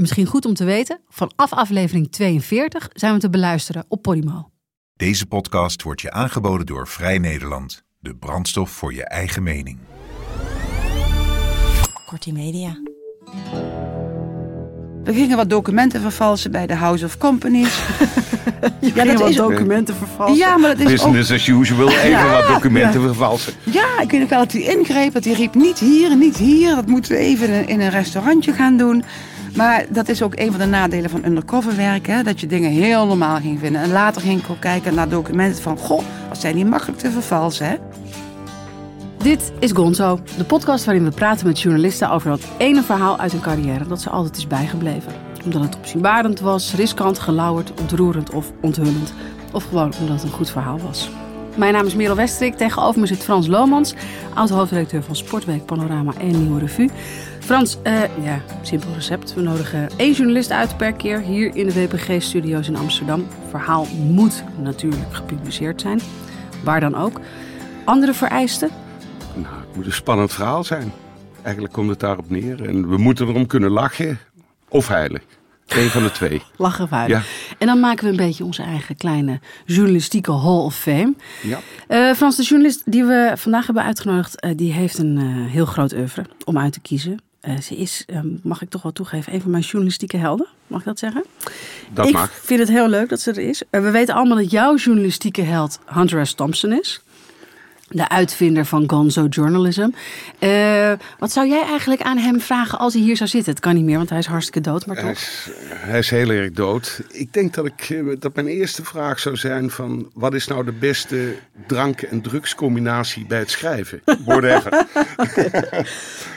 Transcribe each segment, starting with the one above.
Misschien goed om te weten, vanaf aflevering 42 zijn we te beluisteren op Podimo. Deze podcast wordt je aangeboden door Vrij Nederland. De brandstof voor je eigen mening. Kortie Media. We gingen wat documenten vervalsen bij de House of Companies. ja, dat is documenten vervalsen. Ja, maar dat is Business as usual, even Ja, wat documenten ja. vervalsen. Ja, ik weet nog wel dat hij ingreep. Dat hij riep niet hier, niet hier. Dat moeten we even in een restaurantje gaan doen. Maar dat is ook een van de nadelen van undercover werken. Dat je dingen heel normaal ging vinden. En later ging ik ook kijken naar documenten van... Goh, wat zijn die makkelijk te vervalsen, hè? Dit is Gonzo, de podcast waarin we praten met journalisten over dat ene verhaal uit hun carrière dat ze altijd is bijgebleven. Omdat het opzienbarend was, riskant, gelauwerd, ontroerend of onthullend. Of gewoon omdat het een goed verhaal was. Mijn naam is Merel Westrik. Tegenover me zit Frans Lomans, oud-hoofdredacteur van Sportweek, Panorama en Nieuwe Revue. Frans, eh, ja, simpel recept. We nodigen één journalist uit per keer hier in de WPG-studio's in Amsterdam. Verhaal moet natuurlijk gepubliceerd zijn, waar dan ook. Andere vereisten? Nou, het moet een spannend verhaal zijn. Eigenlijk komt het daarop neer. En we moeten erom kunnen lachen of heilen. Eén van de twee. Lachen of huilen. Ja. En dan maken we een beetje onze eigen kleine journalistieke Hall of Fame. Ja. Eh, Frans, de journalist die we vandaag hebben uitgenodigd, eh, die heeft een heel groot oeuvre om uit te kiezen. Eh, ze is, eh, mag ik toch wel toegeven, een van mijn journalistieke helden. Mag ik dat zeggen? Dat ik mag. vind het heel leuk dat ze er is. Eh, we weten allemaal dat jouw journalistieke held Hunter S. Thompson is. De uitvinder van Gonzo Journalism. Eh, wat zou jij eigenlijk aan hem vragen als hij hier zou zitten? Het kan niet meer, want hij is hartstikke dood, maar Hij toch? is, hij is heel erg dood. Ik denk dat, ik, eh, dat mijn eerste vraag zou zijn van... wat is nou de beste drank- en drugscombinatie bij het schrijven? Whatever.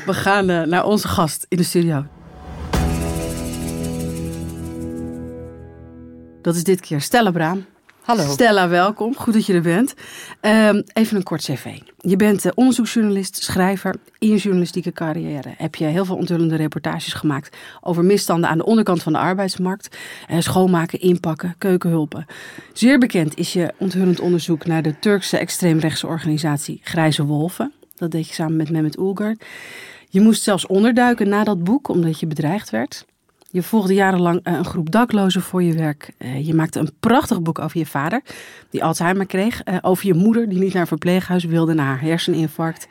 We gaan eh, naar onze gast in de studio. Dat is dit keer Stella Braam. Hallo. Stella, welkom. Goed dat je er bent. Ehm, even een kort cv. Je bent eh, onderzoeksjournalist, schrijver. In je journalistieke carrière heb je heel veel onthullende reportages gemaakt over misstanden aan de onderkant van de arbeidsmarkt. Eh, schoonmaken, inpakken, keukenhulpen. Zeer bekend is je onthullend onderzoek naar de Turkse extreemrechtse organisatie Grijze Wolven. Dat deed je samen met Mehmet Oelgar. Je moest zelfs onderduiken na dat boek, omdat je bedreigd werd. Je volgde jarenlang eh, een groep daklozen voor je werk. Eh, Je maakte een prachtig boek over je vader, die Alzheimer kreeg. Eh, Over je moeder, die niet naar een verpleeghuis wilde na haar herseninfarct.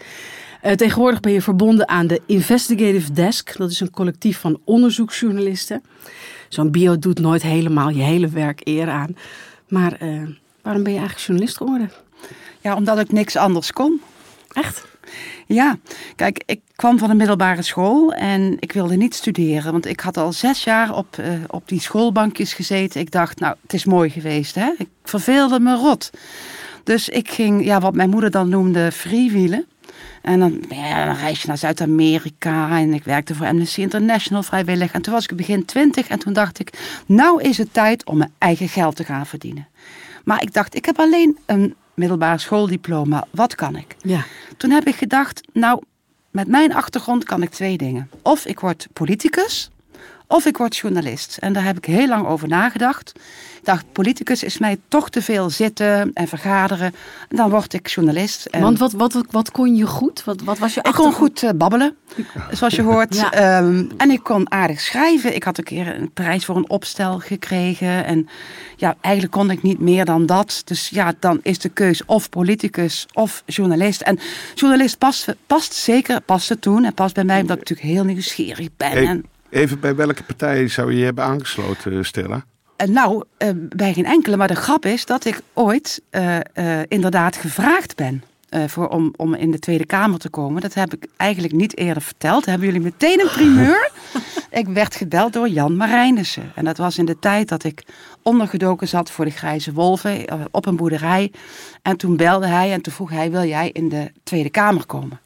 Tegenwoordig ben je verbonden aan de Investigative Desk. Dat is een collectief van onderzoeksjournalisten. Zo'n bio doet nooit helemaal je hele werk eer aan. Maar waarom ben je eigenlijk journalist geworden? Ja, omdat ik niks anders kon. Echt? Ja, kijk, ik kwam van de middelbare school en ik wilde niet studeren. Want ik had al zes jaar op, eh, op die schoolbankjes gezeten. Ik dacht, nou, het is mooi geweest, hè. Ik verveelde me rot. Dus ik ging, ja, wat mijn moeder dan noemde, freewheelen. En dan, dan reis je naar Zuid-Amerika en ik werkte voor Amnesty International vrijwillig. En toen was ik begin twintig en toen dacht ik, nou is het tijd om mijn eigen geld te gaan verdienen. Maar ik dacht, ik heb alleen een middelbare schooldiploma, wat kan ik? Ja. Toen heb ik gedacht, nou, met mijn achtergrond kan ik twee dingen. Of ik word politicus, of ik word journalist. En daar heb ik heel lang over nagedacht. Ik dacht, politicus is mij toch te veel zitten en vergaderen. En dan word ik journalist. En Want wat, wat, wat kon je goed? Wat, wat was je ik kon goed eh, babbelen, zoals je hoort. Ja. Ehm, en ik kon aardig schrijven. Ik had een keer een prijs voor een opstel gekregen. En ja, eigenlijk kon ik niet meer dan dat. Dus ja, dan is de keus of politicus of journalist. En journalist past, past zeker, paste toen en past bij mij omdat ik natuurlijk heel nieuwsgierig ben. Hey, En, even bij welke partij zou je je hebben aangesloten, Stella? en nou, eh, bij geen enkele. Maar de grap is dat ik ooit eh, eh, inderdaad gevraagd ben. eh, voor, om, om in de Tweede Kamer te komen. Dat heb ik eigenlijk niet eerder verteld. Hebben jullie meteen een primeur? ik werd gebeld door Jan Marijnissen. En dat was in de tijd dat ik ondergedoken zat voor de Grijze Wolven eh, op een boerderij. En toen belde hij en toen vroeg hij, wil jij in de Tweede Kamer komen?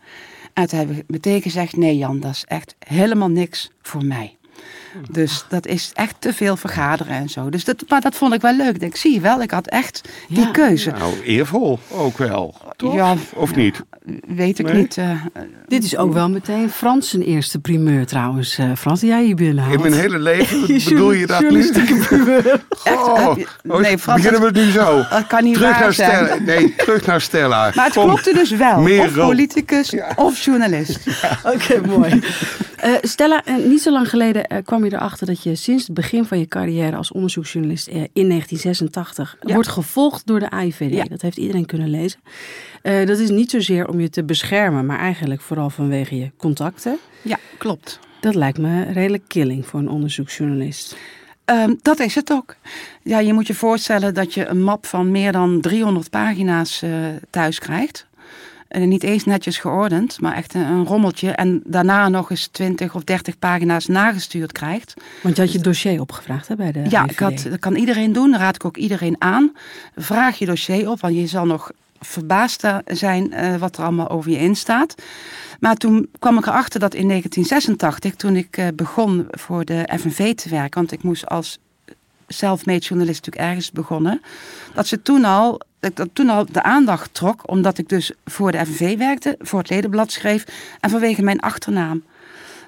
En toen heb ik gezegd, nee Jan, dat is echt helemaal niks voor mij. Dus dat is echt te veel vergaderen en zo. Dus dat, maar dat vond ik wel leuk. Ik zie je wel, ik had echt die Ja. keuze. Nou, eervol ook wel. Toch? Ja, of niet? Weet ik Nee? niet. eh, Dit is ook wel meteen Frans zijn eerste primeur trouwens. eh, Frans, die jij hier binnenhaalt. In mijn hele leven bedoel je dat nu? primeur. Echt, Oh, oh, nee, Frans, beginnen we het nu zo? dat kan niet terug waar naar zijn. Stella. Nee, terug naar Stella. Maar het Kom. klopte dus wel. Meer of politicus of journalist. Oké, mooi. Eh, Stella, eh, niet zo lang geleden eh, kwam je erachter dat je sinds het begin van je carrière als onderzoeksjournalist in 1986 Ja. wordt gevolgd door de AIVD. Ja. Dat heeft iedereen kunnen lezen. Dat is niet zozeer om je te beschermen, maar eigenlijk vooral vanwege je contacten. Ja, klopt. Dat lijkt me redelijk killing voor een onderzoeksjournalist. Ehm, dat is het ook. Ja, je moet je voorstellen dat je een map van meer dan 300 pagina's thuis krijgt. En niet eens netjes geordend, maar echt een, rommeltje. En daarna nog eens 20 of 30 pagina's nagestuurd krijgt. Want je had je dossier opgevraagd hè, bij de Ja, ik had, dat kan iedereen doen. Dat raad ik ook iedereen aan. Vraag je dossier op, want je zal nog verbaasd zijn eh, wat er allemaal over je in staat. Maar toen kwam ik erachter dat in 1986, toen ik eh, begon voor de FNV te werken, want ik moest als self-made journalist natuurlijk ergens begonnen, dat ze toen al, dat ik dat toen al de aandacht trok, omdat ik dus voor de FNV werkte, voor het ledenblad schreef en vanwege mijn achternaam.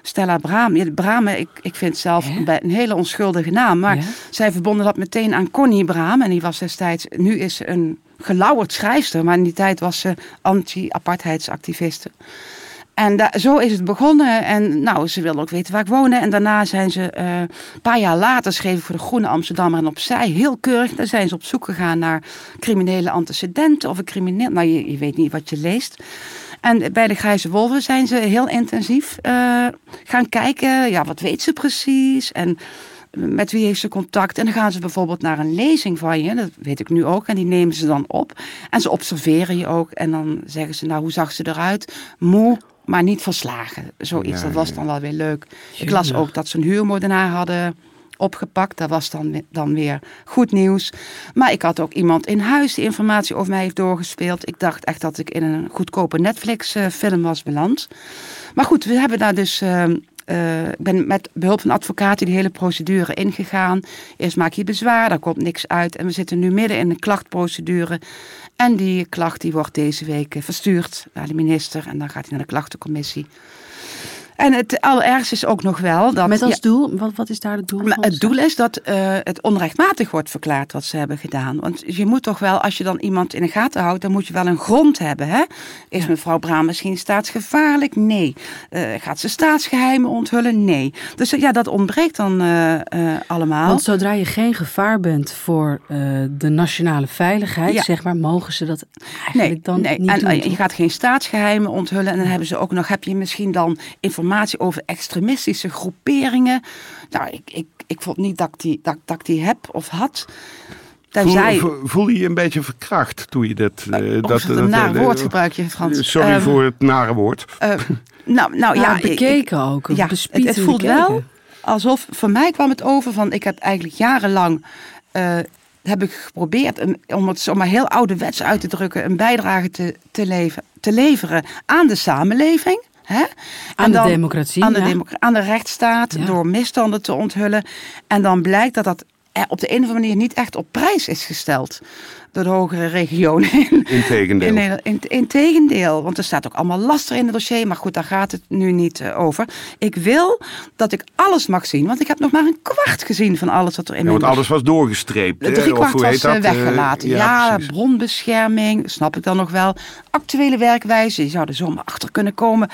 Stella Braam. Ja, Bramen, ik, ik vind zelf een hele onschuldige naam. Maar Ja? zij verbonden dat meteen aan Connie Braam. En die was destijds, nu is ze een gelauwerd schrijfster. Maar in die tijd was ze anti-apartheidsactiviste. En zo is het begonnen. En nou, ze wilden ook weten waar ik woonde. En daarna zijn ze, eh, een paar jaar later schreef ik voor de Groene Amsterdammer. En opzij, heel keurig, daar zijn ze op zoek gegaan naar criminele antecedenten. Of een crimineel, nou je, je weet niet wat je leest. En bij de Grijze Wolven zijn ze heel intensief eh, gaan kijken. Ja, wat weet ze precies? En met wie heeft ze contact? En dan gaan ze bijvoorbeeld naar een lezing van je. Dat weet ik nu ook. En die nemen ze dan op. En ze observeren je ook. En dan zeggen ze, nou, hoe zag ze eruit? Moe, maar niet verslagen. Zoiets, Ja, dat was ja. dan wel weer leuk. Ik las ook dat ze een huurmoordenaar hadden opgepakt. Dat was dan, dan weer goed nieuws. Maar ik had ook iemand in huis die informatie over mij heeft doorgespeeld. Ik dacht echt dat ik in een goedkope Netflix-film was beland. Maar goed, we hebben daar dus. ehm, eh, ik ben met behulp van advocaten die hele procedure ingegaan. Eerst maak je bezwaar, daar komt niks uit. En we zitten nu midden in een klachtprocedure. En die klacht die wordt deze week eh, verstuurd naar de minister. En dan gaat hij naar de klachtencommissie. En het allerergste is ook nog wel dat. Met als ja, doel, wat, wat is daar het doel maar van? het doel is dat eh, het onrechtmatig wordt verklaard wat ze hebben gedaan. Want je moet toch wel, als je dan iemand in de gaten houdt, dan moet je wel een grond hebben. Hè? Is mevrouw Braam misschien staatsgevaarlijk? Nee. Eh, gaat ze staatsgeheimen onthullen? Nee. Dus eh, ja, dat ontbreekt dan allemaal. Want zodra je geen gevaar bent voor de nationale veiligheid, Ja. zeg maar, mogen ze dat eigenlijk Nee, dan nee. niet en doen. je gaat geen staatsgeheimen onthullen. En dan hebben ze ook nog, heb je misschien dan informatie over extremistische groeperingen. Nou, ik, ik, ik vond niet dat ik die, dat, dat ik die heb of had. Tenzij, Voel, voelde je je een beetje verkracht toen je dat... eh, Of het een naar woord gebruik je, Frans. Sorry Ehm, voor het nare woord. eh, nou, nou Ja, bekeken ook. ja, het, voelt bekeken. wel alsof, voor mij kwam het over van, ik heb eigenlijk jarenlang, eh, heb ik geprobeerd, om het zomaar heel ouderwets uit te drukken, een bijdrage te, te, leven, te leveren aan de samenleving. Hè? Aan de democratie, Aan de, ja. aan de rechtsstaat, Ja. door misstanden te onthullen. En dan blijkt dat dat op de een of andere manier niet echt op prijs is gesteld. Door de hogere regionen in, Integendeel. in, in, in tegendeel, want er staat ook allemaal laster in het dossier. Maar goed, daar gaat het nu niet eh, over. Ik wil dat ik alles mag zien, want ik heb nog maar een kwart gezien van alles wat er in Ja, want alles was doorgestreept. hè? drie kwart was eh, dat? Eh, weggelaten. ja, precies. bronbescherming, snap ik dan nog wel. Actuele werkwijze, je zou er zomaar achter kunnen komen.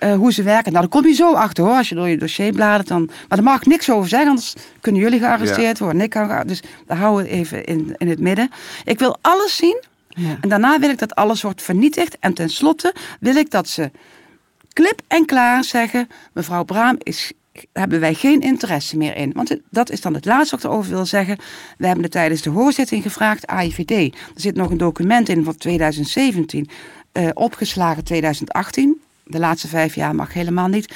Eh, hoe ze werken. Nou, daar kom je zo achter hoor. Als je door je dossier bladert. Dan, maar daar mag ik niks over zeggen. Anders kunnen jullie gearresteerd worden. Ik kan, dus daar houden we even in, in het midden. Ik wil alles zien. Ja. En daarna wil ik dat alles wordt vernietigd. En tenslotte wil ik dat ze klip en klaar zeggen: mevrouw Braam is. Hebben wij geen interesse meer in? Want dat is dan het laatste wat ik erover wil zeggen. We hebben het tijdens de hoorzitting gevraagd, AIVD. Er zit nog een document in van 2017, eh, opgeslagen 2018. De laatste vijf jaar mag helemaal niet.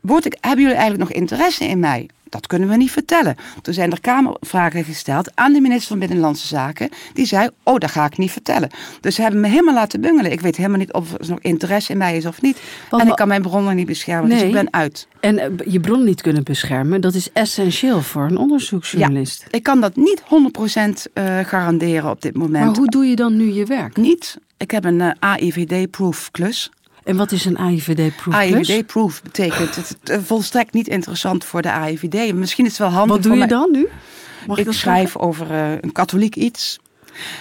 Word ik, hebben jullie eigenlijk nog interesse in mij? dat kunnen we niet vertellen. Toen zijn er Kamervragen gesteld aan de minister van Binnenlandse Zaken. Die zei, oh, dat ga ik niet vertellen. Dus ze hebben me helemaal laten bungelen. Ik weet helemaal niet of er nog interesse in mij is of niet. Want en ik kan mijn bronnen niet beschermen, dus ik ben uit. En eh, je bron niet kunnen beschermen, dat is essentieel voor een onderzoeksjournalist. Ik kan dat niet 100% eh, garanderen op dit moment. Maar hoe doe je dan nu je werk? Niet. Ik heb een eh, AIVD-proof klus. En wat is een AIVD-proof AIVD-proof betekent het, het, eh, volstrekt niet interessant voor de AIVD. Misschien is het wel handig Wat doe je mij- dan nu? Mag Ik schrijf over eh, een katholiek iets.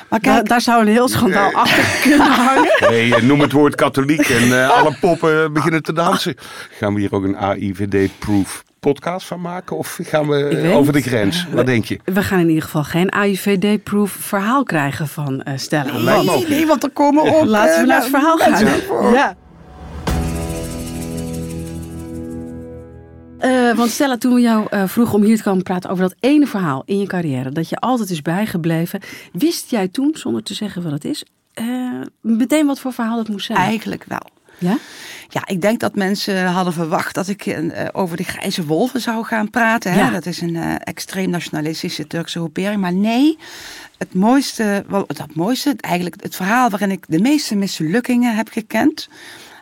Maar Daar, kijk, daar zou een heel schandaal achter kunnen hangen. Nee, eh, noem het woord katholiek en eh, alle poppen beginnen te dansen. Gaan we hier ook een AIVD-proof podcast van maken? Of gaan we weet over de grens? Wat denk je? We gaan in ieder geval geen AIVD-proof verhaal krijgen van eh Stella. Want- ook nee, want er komen ook... Laten we naar het verhaal mensen gaan. voor. Ja. Eh, want Stella, toen we jou eh, vroegen om hier te komen praten over dat ene verhaal in je carrière, dat je altijd is bijgebleven, wist jij toen, zonder te zeggen wat het is, eh, meteen wat voor verhaal het moest zijn? Eigenlijk wel. Ja? Ja, ik denk dat mensen hadden verwacht dat ik over de grijze wolven zou gaan praten. Hè? Ja. Dat is een extreem nationalistische Turkse groepering. Maar nee, het mooiste, wel, dat mooiste, eigenlijk het verhaal waarin ik de meeste mislukkingen heb gekend.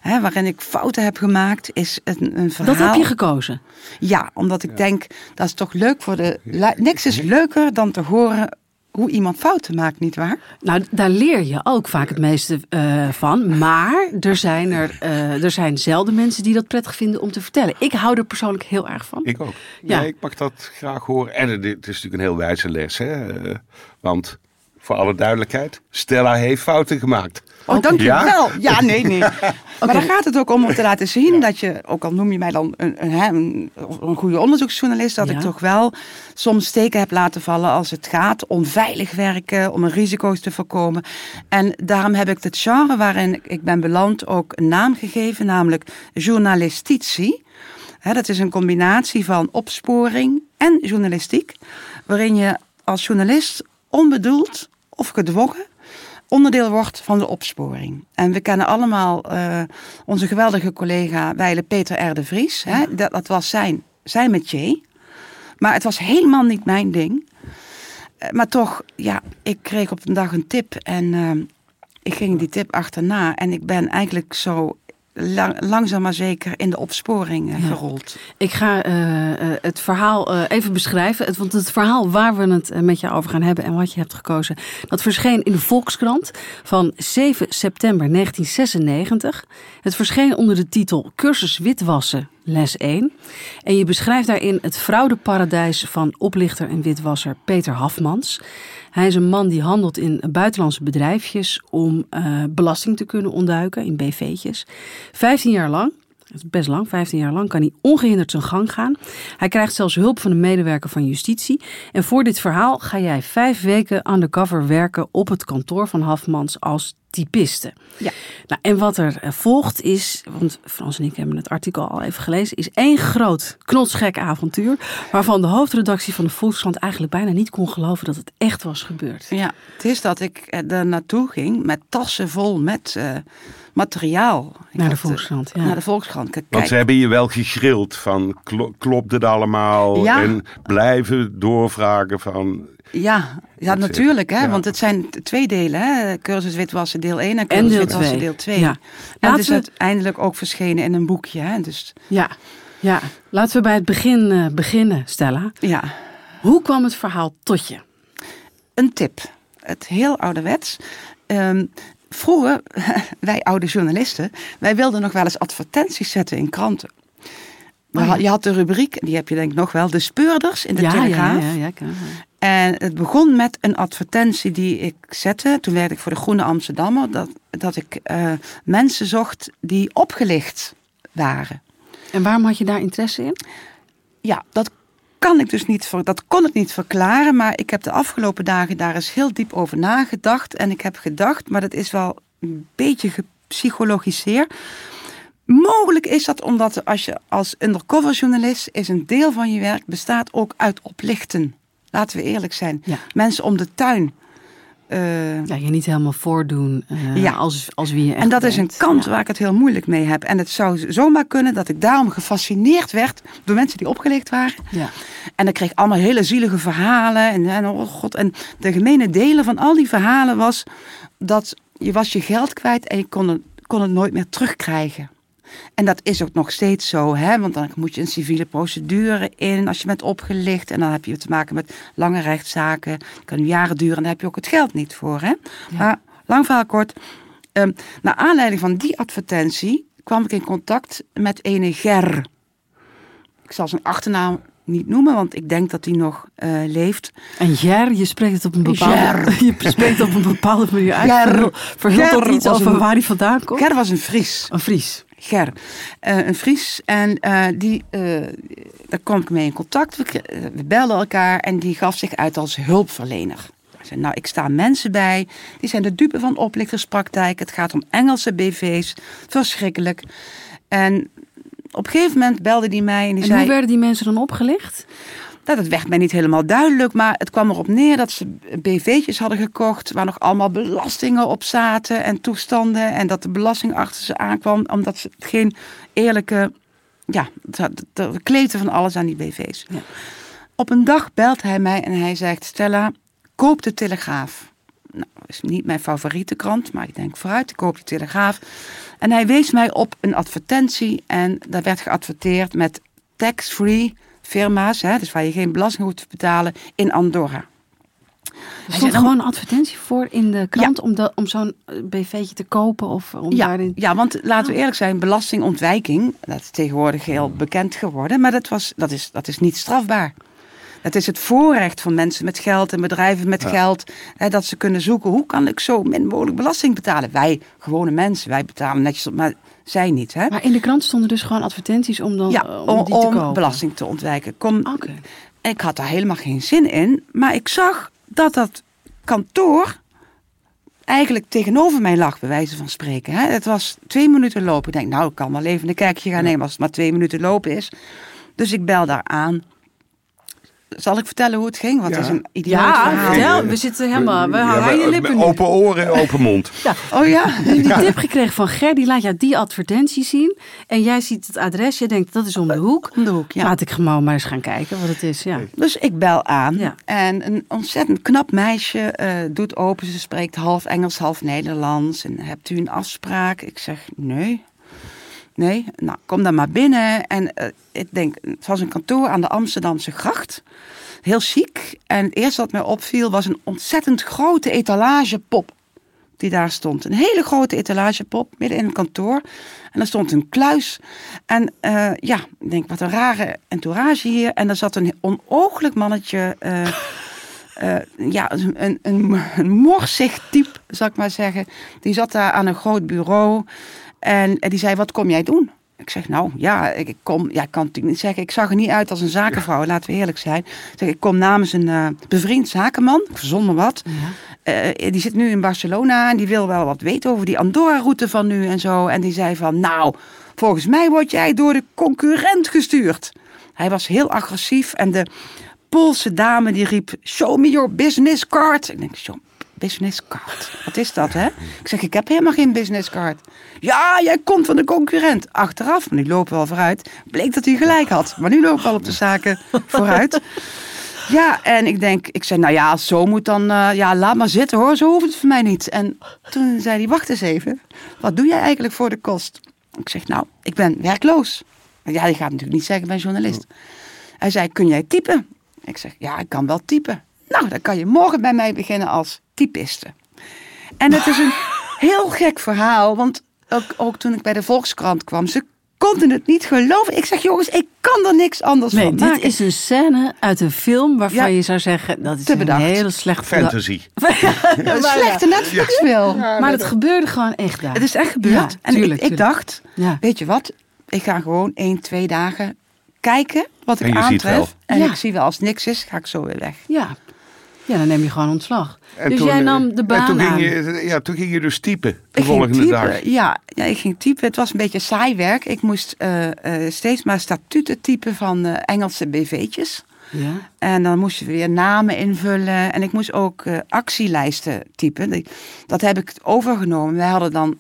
Hè, waarin ik fouten heb gemaakt, is een, een verhaal. Dat heb je gekozen. Ja, omdat ik denk, dat is toch leuk voor de... Niks is leuker dan te horen hoe iemand fouten maakt, nietwaar? Nou, daar leer je ook vaak het meeste eh, van. Maar er zijn, er, eh, er zijn zelden mensen die dat prettig vinden om te vertellen. Ik hou er persoonlijk heel erg van. Ik ook. Ja. Ja. ik mag dat graag horen. En het het is natuurlijk een heel wijze les. Hè? Eh, Want voor alle duidelijkheid, Stella heeft fouten gemaakt. Oh, dank je Ja? wel. Ja, nee, nee. Maar daar gaat het ook om om te laten zien dat je, ook al noem je mij dan een, een, een, een goede onderzoeksjournalist, dat Ja. ik toch wel soms steken heb laten vallen als het gaat om veilig werken, om risico's te voorkomen. En daarom heb ik het genre waarin ik- ben beland ook een naam gegeven, namelijk journalistici. Hè, dat is een combinatie van opsporing en journalistiek, waarin je als journalist onbedoeld of gedwongen onderdeel wordt van de opsporing. En we kennen allemaal eh, onze geweldige collega Weile Peter R. de Vries. Hè? Dat, dat was zijn, zijn métier. Maar het was helemaal niet mijn ding. Eh, maar toch, ja, ik kreeg op een dag een tip en eh, ik ging die tip achterna. En ik ben eigenlijk zo lang, langzaam maar zeker in de opsporing eh, Ja. gerold. Ik ga eh, eh, het verhaal even beschrijven. Het, want het verhaal waar we het met je over gaan hebben en wat je hebt gekozen, dat verscheen in de Volkskrant van 7 september 1996. Het verscheen onder de titel Cursus Witwassen, les 1. En je beschrijft daarin het fraudeparadijs van oplichter en witwasser Peter Hafmans. Hij is een man die handelt in buitenlandse bedrijfjes om eh, belasting te kunnen ontduiken in BV'tjes. 15 jaar lang dat is best lang, 15 jaar lang, kan hij ongehinderd zijn gang gaan. Hij krijgt zelfs hulp van een medewerker van justitie. En voor dit verhaal ga jij vijf weken undercover werken op het kantoor van Hafmans als typiste. Ja. Nou, en wat er eh, volgt is, want Frans en ik hebben het artikel al even gelezen, is één groot knotsgek avontuur. Waarvan de hoofdredactie van de Volkskrant eigenlijk bijna niet kon geloven dat het echt was gebeurd. Ja, het is dat ik eh, er naartoe ging met tassen vol met eh, materiaal. Ik Naar de eh, Volkskrant, ja. Naar de Volkskrant. Kijk, Want ze hebben je wel gegrild van klo- klopt het allemaal? Ja. En blijven doorvragen van... Ja, ja natuurlijk. Hè? ja. Want het zijn twee delen. Hè? Cursus witwassen deel 1 en cursus deel witwassen 2. deel 2. Ja. En het is we- uiteindelijk ook verschenen in een boekje. Hè? Dus Ja, ja. laten we bij het begin eh, beginnen, Stella. ja, Hoe kwam het verhaal tot je? een tip. Het heel ouderwets. Ehm, vroeger, wij oude journalisten, wij wilden nog wel eens advertenties zetten in kranten. Oh Je had de rubriek, die heb je denk ik nog wel, de speurders in de ja, ja, Telegraaf. ja, ja. En het begon met een advertentie die ik zette. Toen werkte ik voor de Groene Amsterdammer. Dat, dat ik eh, mensen zocht die opgelicht waren. En waarom had je daar interesse in? Ja, dat kan ik dus niet, dat kon ik niet verklaren. Maar ik heb de afgelopen dagen daar eens heel diep over nagedacht. En ik heb gedacht, maar dat is wel een beetje gepsychologiseerd. Mogelijk is dat omdat als je als undercover journalist is een deel van je werk bestaat ook uit oplichten. Laten we eerlijk zijn. Ja. Mensen om de tuin eh, Ja, je niet helemaal voordoen eh, Ja. als, als wie je echt en dat is een kant Ja. waar ik het heel moeilijk mee heb. En het zou zomaar kunnen dat ik daarom gefascineerd werd door mensen die opgelicht waren. Ja. En dan kreeg ik allemaal hele zielige verhalen. En, en, oh god, en de gemene delen van al die verhalen was dat je was je geld kwijt en je kon het, kon het nooit meer terugkrijgen. En dat is ook nog steeds zo, hè? want dan moet je een civiele procedure in als je bent opgelicht. En dan heb je te maken met lange rechtszaken. Het kan jaren duren en daar heb je ook het geld niet voor. Hè? Maar lang verhaal kort, ehm, naar aanleiding van die advertentie kwam ik in contact met ene Ger. Ik zal zijn achternaam niet noemen, want ik denk dat hij nog eh, leeft. En Jer, je spreekt het op een bepaalde, je spreekt op een bepaalde manier uit. Ger. Ger dat iets over een- waar hij vandaan komt? Ger was een Fries. Een Fries. Ger, eh, een Fries. En eh, die, eh, daar kwam ik mee in contact. We, we belden elkaar en die gaf zich uit als hulpverlener. Nou, ik sta mensen bij. Die zijn de dupe van oplichterspraktijk. Het gaat om Engelse BV's. Verschrikkelijk. En op een gegeven moment belde die mij en die En zei... hoe werden die mensen dan opgelicht? Nou, dat werd mij niet helemaal duidelijk, maar het kwam erop neer dat ze BV'tjes hadden gekocht waar nog allemaal belastingen op zaten en toestanden. En dat de belasting achter ze aankwam omdat ze geen eerlijke, ja, de, kleten van alles aan die BV's. Ja. Op een dag belt hij mij en hij zegt, Stella, koop de Telegraaf. Nou, dat is niet mijn favoriete krant, maar ik denk vooruit, ik koop de Telegraaf. En hij wees mij op een advertentie en daar werd geadverteerd met tax-free firma's, hè, dus waar je geen belasting hoeft te betalen, in Andorra. Er stond gewoon een advertentie voor in de krant om, de, om zo'n eh, BV'tje te kopen of om Ja, daarin... ja, want laten we eerlijk zijn, belastingontwijking, dat is tegenwoordig heel bekend geworden, maar dat, was, dat, is, dat is niet strafbaar. Het is het voorrecht van mensen met geld en bedrijven met geld, hè, dat ze kunnen zoeken, hoe kan ik zo min mogelijk belasting betalen? Wij, gewone mensen, wij betalen netjes, op, maar zij niet. Hè? Maar in de krant stonden dus gewoon advertenties om, dan, ja, eh, om, om die te om belasting te ontwijken. Kom. Ik had daar helemaal geen zin in, maar ik zag dat dat kantoor eigenlijk tegenover mij lag, bij wijze van spreken. Hè. Het was twee minuten lopen. Ik denk, nou, ik kan wel even een kijkje gaan nemen als het maar twee minuten lopen is. Dus ik bel daar aan. Zal ik vertellen hoe het ging? Want het is Ja. een idioot Ja, vertel. We zitten helemaal... We hangen je lippen nu. Open oren en open mond. Oh ja? Je hebt die tip gekregen van Ger, die laat jou die advertentie zien. En jij ziet het adres, je denkt dat is om de hoek. Om de hoek, ja. Laat ik gewoon maar eens gaan kijken wat het is. Ja. Dus ik bel aan Ja. en een ontzettend knap meisje eh, doet open. Ze spreekt half Engels, half Nederlands. En hebt u een afspraak? Ik zeg nee. Nee, nou kom dan maar binnen. En eh, ik denk, het was een kantoor aan de Amsterdamse gracht. Heel chic. En het eerste wat mij opviel was een ontzettend grote etalagepop die daar stond. Een hele grote etalagepop midden in een kantoor. En er stond een kluis. En eh, ja, ik denk, wat een rare entourage hier. En er zat een onooglijk mannetje. eh, ja, een, een, een morsig type, zal ik maar zeggen. Die zat daar aan een groot bureau. En, en die zei, wat kom jij doen? Ik zeg, nou ja, ik ik kom, ja, ik kan natuurlijk niet zeggen, ik zag er niet uit als een zakenvrouw, laten we eerlijk zijn. Ik zeg, ik kom namens een eh, bevriend zakenman, ik verzon me wat. Eh, die zit nu in Barcelona en die wil wel wat weten over die Andorra-route van nu en zo. En die zei van, nou, volgens mij word jij door de concurrent gestuurd. Hij was heel agressief en de Poolse dame die riep, show me your business card. Ik denk, show business card, wat is dat hè? Ik zeg, ik heb helemaal geen business card. Ja, jij komt van de concurrent. Achteraf, maar nu lopen we wel vooruit, bleek dat hij gelijk had. Maar nu lopen we al op de zaken vooruit. Ja, en ik denk, ik zei, nou ja, zo moet dan, eh, ja, laat maar zitten hoor, zo hoeft het voor mij niet. En toen zei hij, wacht eens even, wat doe jij eigenlijk voor de kost? Ik zeg, nou, ik ben werkloos. Ja, die gaat natuurlijk niet zeggen, ik ben journalist. Hij zei, kun jij typen? Ik zeg, ja, ik kan wel typen. Nou, dan kan je morgen bij mij beginnen als typiste. En het is een heel gek verhaal, want ook, ook toen ik bij de Volkskrant kwam, ze konden het niet geloven. Ik zeg, jongens, ik kan er niks anders Nee, van dit maken. is een scène uit een film waarvan Ja. je zou zeggen, dat is Te een hele slechte... Fantasy. een slechte Netflix-film. Maar het gebeurde gewoon echt daar. Het is echt gebeurd. Ja, en tuurlijk, ik, ik tuurlijk. dacht, Ja. weet je wat? Ik ga gewoon één, twee dagen kijken wat En ik je ziet wel. aantref. En Ja. ik zie wel, als niks is, ga ik zo weer weg. Ja. Ja, dan neem je gewoon ontslag. En dus toen, jij eh, nam de en baan toen aan. ging je, Ja, toen ging je dus typen de Ik ging volgende typen, dag. Ja, ja, ik ging typen. Het was een beetje saai werk. Ik moest eh, eh, steeds maar statuten typen van Engelse BV'tjes. Ja. En dan moest je weer namen invullen. En ik moest ook actielijsten typen. Dat heb ik overgenomen. Wij hadden dan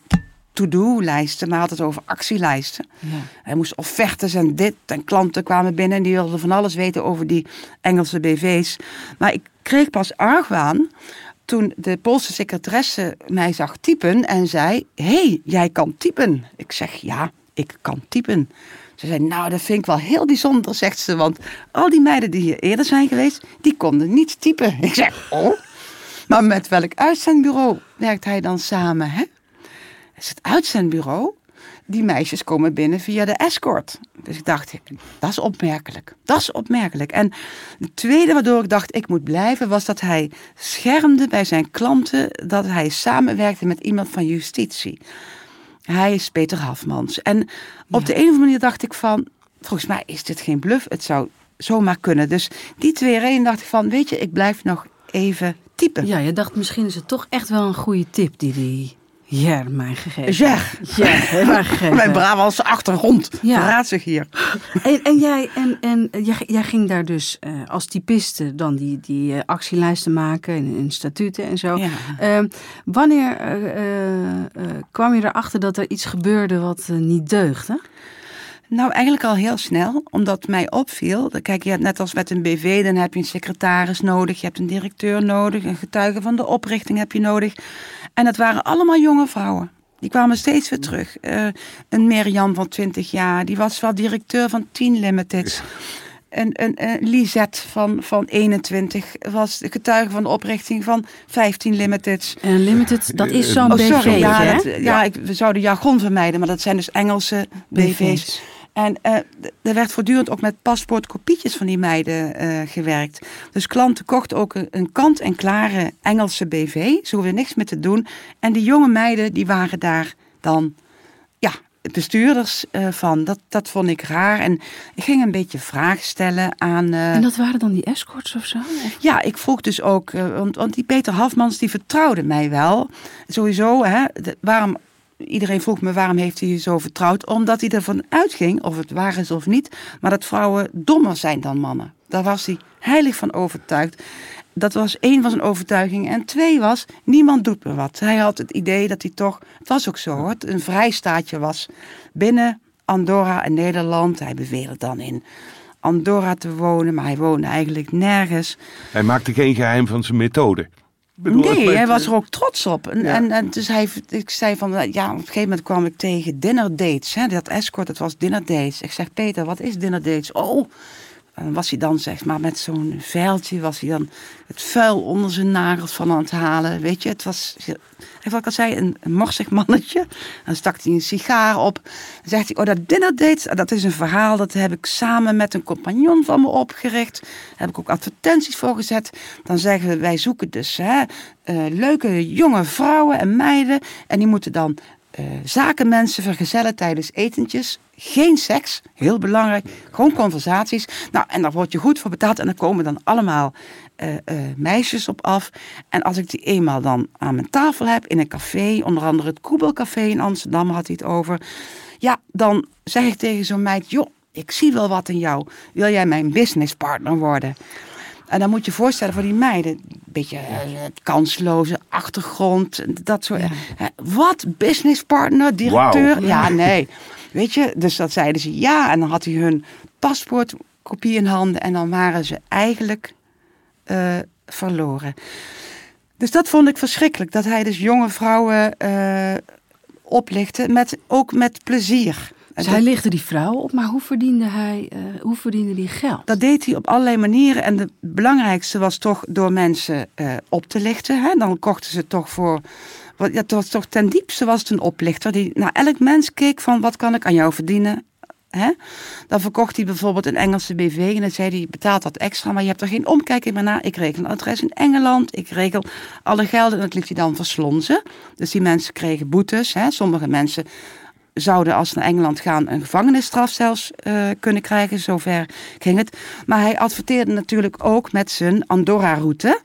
to-do-lijsten, maar had het over actielijsten. Ja. Hij moest offertes en dit. En klanten kwamen binnen en die wilden van alles weten over die Engelse BV's. Maar ik kreeg pas argwaan toen de Poolse secretaresse mij zag typen en zei... hey, jij kan typen. Ik zeg, ja, ik kan typen. Ze zei, nou, dat vind ik wel heel bijzonder, zegt ze. Want al die meiden die hier eerder zijn geweest, die konden niet typen. Ik zeg, oh. Maar met welk uitzendbureau werkt hij dan samen, hè? Is het uitzendbureau. Die meisjes komen binnen via de escort. Dus ik dacht, dat is opmerkelijk. Dat is opmerkelijk. En het tweede waardoor ik dacht, ik moet blijven, was dat hij schermde bij zijn klanten dat hij samenwerkte met iemand van justitie. Hij is Peter Hafmans. En op de een of andere manier dacht ik van, volgens mij is dit geen bluff. Het zou zomaar kunnen. Dus die twee redenen dacht ik van, weet je, ik blijf nog even typen. ja, je dacht misschien is het toch echt wel een goede tip die die Jer mij gegeven Jer. heeft. Jer heeft mij gegeven. Mijn Brabantse achtergrond Ja. verraadt zich hier. En, en, jij, en, en jij, jij ging daar dus eh, als typiste dan die, die eh, actielijsten maken en, en statuten en zo. Ja. Ehm, wanneer eh, kwam je erachter dat er iets gebeurde wat niet deugde? Nou, eigenlijk al heel snel, omdat mij opviel. Kijk, je hebt net als met een BV, dan heb je een secretaris nodig, je hebt een directeur nodig, een getuige van de oprichting heb je nodig. En dat waren allemaal jonge vrouwen. Die kwamen steeds weer terug. Eh, een Mirjam van 20 jaar, die was wel directeur van 10 Limiteds. Een, een, een Lisette van, van 21 was de getuige van de oprichting van 15 Limiteds. En limited, dat is zo'n Oh, BV, sorry. Ja, hè? dat- ja, ik, we zouden jargon vermijden, maar dat zijn dus Engelse BV's. BV's. En eh, er werd voortdurend ook met paspoortkopietjes van die meiden eh, gewerkt. Dus klanten kochten ook een, kant-en-klare Engelse BV. Ze hoefden niks meer te doen. En die jonge meiden, die waren daar dan, ja, bestuurders eh, van. Dat, dat vond ik raar. En ik ging een beetje vragen stellen aan... En dat waren dan die escorts of zo? Of- ja, ik vroeg dus ook, want, want die Peter Hafmans die vertrouwde mij wel. Sowieso, hè, de- waarom, iedereen vroeg me waarom heeft hij je zo vertrouwd? Omdat hij ervan uitging, of het waar is of niet, maar dat vrouwen dommer zijn dan mannen. Daar was hij heilig van overtuigd. Dat was één van zijn overtuigingen. En twee was, niemand doet me wat. Hij had het idee dat hij toch, het was ook zo hoor, een vrijstaatje was binnen Andorra en Nederland. Hij beweerde dan in Andorra te wonen, maar hij woonde eigenlijk nergens. Hij maakte geen geheim van zijn methode. Bedoel, Nee, hij was er ook trots op. En, Ja. en, en dus hij, ik zei van, ja, op een gegeven moment kwam ik tegen dinner dates. Hè, dat escort, dat was dinner dates. Ik zeg, Peter, wat is dinner dates? Oh, en was hij dan zeg maar met zo'n veiltje, was hij dan het vuil onder zijn nagels van aan het halen. Weet je, het was, wat ik al zei, een, morsig mannetje. Dan stak hij een sigaar op. Dan zegt hij, oh dat dinner dates, dat is een verhaal, dat heb ik samen met een compagnon van me opgericht. Daar heb ik ook advertenties voor gezet. Dan zeggen we, wij zoeken dus hè, eh, leuke jonge vrouwen en meiden. En die moeten dan eh, zakenmensen vergezellen tijdens etentjes. Geen seks, heel belangrijk. Gewoon conversaties. Nou, en daar word je goed voor betaald. En dan komen dan allemaal eh, eh, meisjes op af. En als ik die eenmaal dan aan mijn tafel heb in een café, onder andere het Koebelcafé in Amsterdam had hij het over. Ja, dan zeg ik tegen zo'n meid, joh, ik zie wel wat in jou. Wil jij mijn businesspartner worden? En dan moet je je voorstellen voor die meiden, een beetje eh, kansloze achtergrond, dat soort. wat businesspartner, directeur? Wauw. Ja, nee. Weet je, dus dat zeiden ze ja. En dan had hij hun paspoortkopie in handen en dan waren ze eigenlijk eh, verloren. Dus dat vond ik verschrikkelijk, dat hij dus jonge vrouwen eh, oplichtte, met, ook met plezier. Dus Dat- hij lichtte die vrouwen op, maar hoe verdiende hij, eh, hoe verdiende hij geld? Dat deed hij op allerlei manieren. En de belangrijkste was toch door mensen eh, op te lichten. Hè? Dan kochten ze toch voor. Wat, ja, het was toch ten diepste was het een oplichter die naar elk mens keek van wat kan ik aan jou verdienen. Hè? Dan verkocht hij bijvoorbeeld een Engelse BV en dan zei hij, betaalt dat extra, maar je hebt er geen omkijking meer naar. Ik regel een adres in Engeland, ik regel alle gelden en dat liet hij dan verslonzen. Dus die mensen kregen boetes. Hè? Sommige mensen zouden als naar Engeland gaan een gevangenisstraf zelfs eh, kunnen krijgen. Zover ging het. Maar hij adverteerde natuurlijk ook met zijn Andorra-route.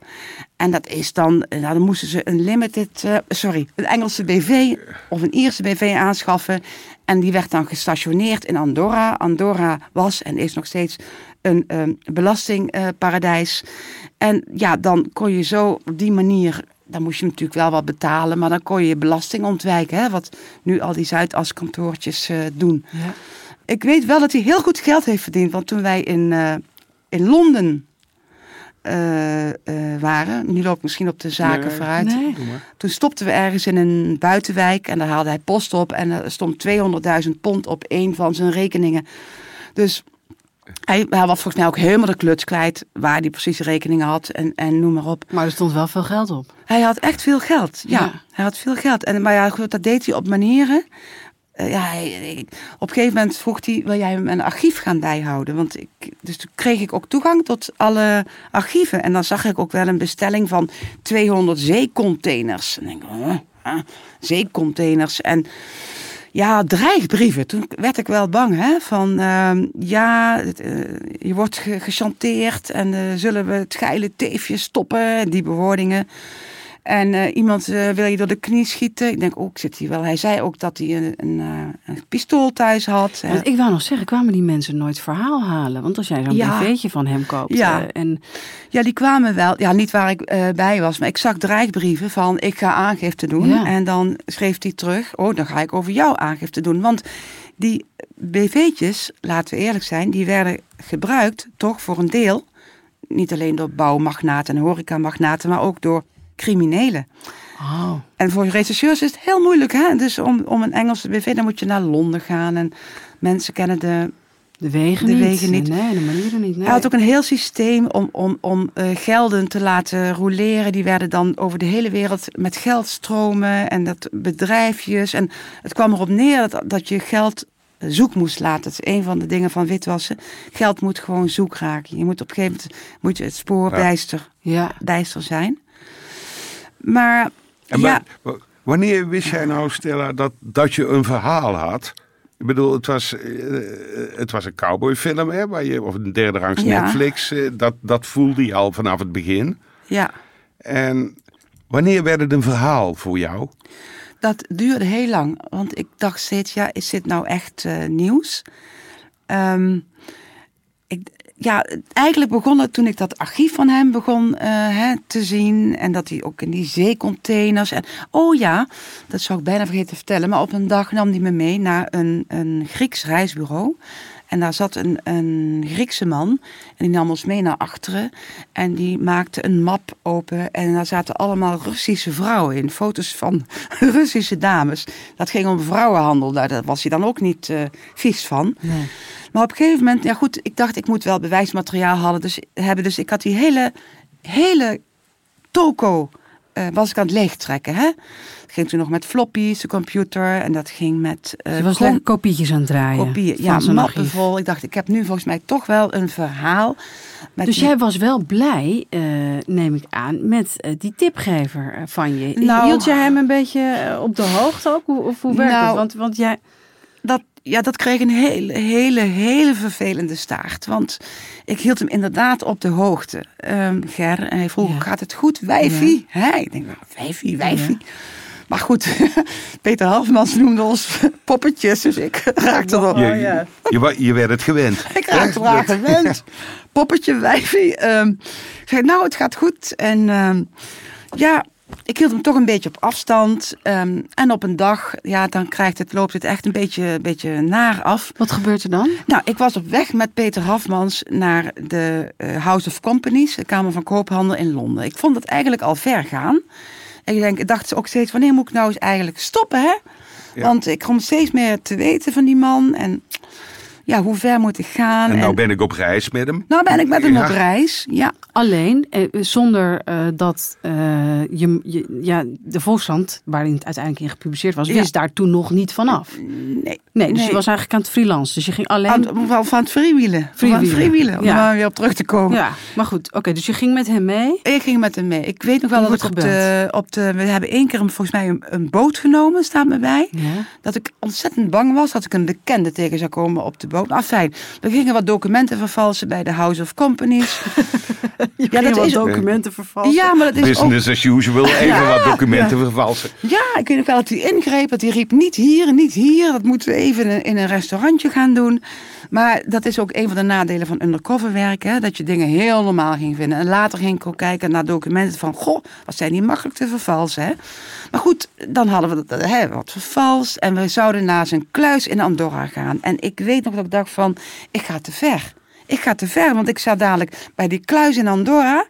En dat is dan, eh, nou, dan moesten ze een limited, eh, sorry, een Engelse BV of een Ierse BV aanschaffen. En die werd dan gestationeerd in Andorra. Andorra was en is nog steeds een belastingparadijs. en ja, dan kon je zo op die manier dan moest je natuurlijk wel wat betalen, maar dan kon je belasting ontwijken. Hè, wat nu al die Zuidaskantoortjes uh, doen. Ja. Ik weet wel dat hij heel goed geld heeft verdiend. Want toen wij in, uh, in Londen uh, waren, nu loop ik misschien op de zaken nee, vooruit. Nee. Toen stopten we ergens in een buitenwijk en daar haalde hij post op. En er stond 200.000 pond op een van zijn rekeningen. Dus hij, hij, was volgens mij ook helemaal de kluts kwijt waar hij precies rekeningen had en, en noem maar op. Maar er stond wel veel geld op. Hij had echt veel geld, ja. Hij had veel geld. En, maar ja, goed, dat deed hij op manieren. Uh, ja, hij, op een gegeven moment vroeg hij, wil jij een archief gaan bijhouden? Want ik, dus toen kreeg ik ook toegang tot alle archieven. En dan zag ik ook wel een bestelling van 200 zeecontainers. En denk ik, huh? zeecontainers. En ja, dreigbrieven. Toen werd ik wel bang, hè? Van uh, ja, het, je wordt ge gechanteerd en uh, zullen we het geile teefje stoppen? Die bewoordingen. En uh, iemand uh, wil je door de knie schieten. Ik denk, oh, ik zit hier wel. Hij zei ook dat hij een, een, uh, een pistool thuis had. Want ik wou nog zeggen, kwamen die mensen nooit verhaal halen? Want als jij zo'n ja. BV'tje van hem koopt. Ja. en... ja, die kwamen wel. Ja, niet waar ik bij was. Maar ik zag dreigbrieven van, ik ga aangifte doen. Ja. En dan schreef hij terug, oh, dan ga ik over jou aangifte doen. Want die BV'tjes, laten we eerlijk zijn, die werden gebruikt toch voor een deel. Niet alleen door bouwmagnaten en horecamagnaten, maar ook door criminelen. Oh. En voor rechercheurs is het heel moeilijk. Hè? Dus om, om een Engelse BV, dan moet je naar Londen gaan. En mensen kennen de, de wegen, de niet. wegen niet. Nee, de manieren niet. Nee. Hij had ook een heel systeem om, om, om uh, gelden te laten roleren. Die werden dan over de hele wereld met geld stromen. En dat bedrijfjes. En het kwam erop neer dat, dat je geld zoek moest laten. Dat is een van de dingen van witwassen. Geld moet gewoon zoek raken. Je moet op een gegeven moment moet je het spoor ja. bijster, ja. bijster zijn. Maar, en ja. wanneer wist jij nou, Stella, dat, dat je een verhaal had? Ik bedoel, het was, uh, het was een cowboyfilm, hè, waar je, of een derde rangs Ja. Netflix. Uh, dat, dat voelde je al vanaf het begin. Ja, En wanneer werd het een verhaal voor jou? dat duurde heel lang. Want ik dacht steeds, ja, is dit nou echt uh, nieuws? Ehm, ik, ja, eigenlijk begon het toen ik dat archief van hem begon uh, hè, te zien. En dat hij ook in die zeecontainers. En, oh ja, dat zou ik bijna vergeten te vertellen. Maar op een dag nam hij me mee naar een, een Grieks reisbureau. En daar zat een, een Griekse man. En die nam ons mee naar achteren. En die maakte een map open. En daar zaten allemaal Russische vrouwen in. Foto's van Russische dames. Dat ging om vrouwenhandel. Daar was hij dan ook niet uh, vies van. Nee. Maar op een gegeven moment, ja goed, ik dacht ik moet wel bewijsmateriaal hadden, dus, hebben. Dus ik had die hele, hele toko, uh, was ik aan het leegtrekken. Hè? Dat ging toen nog met floppies, de computer, en dat ging met... Uh, je was lekker kopietjes aan het draaien. Kopieën, ja, mappen vol. Ik dacht, ik heb nu volgens mij toch wel een verhaal. Met dus jij was wel blij, uh, neem ik aan, met die tipgever van je. Nou, Hield jij hem een beetje op de hoogte ook? Hoe, of hoe werkt nou, het? Want, want jij... Dat, ja, dat kreeg een hele, hele, hele vervelende staart. Want ik hield hem inderdaad op de hoogte, um, Ger. En hij vroeg, ja. gaat het goed, wijfie? Ja. Hij, ik denk, nou, wijfie, wijfie. Ja. Maar goed, Peter Halfmans noemde ons poppetjes, dus ik raakte erop. Je, je, je, je werd het gewend. ik raakte eraan gewend. Poppetje, wijfie. Um, ik zei, nou, het gaat goed. En um, ja, ik hield hem toch een beetje op afstand. Um, en op een dag, ja, dan krijgt het, loopt het echt een beetje, beetje naar af. Wat gebeurt er dan? Nou, ik was op weg met Peter Hafmans naar de uh, House of Companies, de Kamer van Koophandel in Londen. Ik vond het eigenlijk al ver gaan. En ik, denk, ik dacht ook steeds, wanneer moet ik nou eens eigenlijk stoppen, hè? Ja. Want ik kom steeds meer te weten van die man. En ja, hoe ver moet ik gaan? En nou en... ben ik op reis met hem. Nou ben ik met hem ja. op reis, ja. Alleen, eh, zonder uh, dat uh, je, je, ja, de Volkskrant, waarin het uiteindelijk in gepubliceerd was, ja. wist daar toen nog niet vanaf. Nee. Nee, dus nee. je was eigenlijk aan het freelance. Dus je ging alleen... Aan, van, van het freewielen. Freewielen. Van freewielen, om ja. weer op terug te komen. Ja, maar goed. Oké, okay, dus je ging met hem mee? Ik ging met hem mee. Ik weet nog wel dat ik op de, op de... We hebben één keer volgens mij een, een boot genomen, staat me bij. Ja. Dat ik ontzettend bang was dat ik een bekende tegen zou komen op de gebouwd. Maar fijn, we gingen wat documenten vervalsen bij de House of Companies. Je Ja, dat is- documenten vervalsen. ja, maar dat is ook... Business as usual, even wat documenten vervalsen. Ja, ik weet nog wel dat hij ingreep. Dat hij riep niet hier, niet hier. Dat moeten we even in een, restaurantje gaan doen. Maar dat is ook een van de nadelen van undercover werken. Hè? Dat je dingen heel normaal ging vinden. En later ging ik ook kijken naar documenten van... Goh, wat zijn die makkelijk te vervalsen. Hè? Maar goed, dan hadden we dat, hè, wat vervalst. En we zouden naar zijn kluis in Andorra gaan. En ik weet nog dat ik dacht van, ik ga te ver. Ik ga te ver, want ik sta dadelijk bij die kluis in Andorra.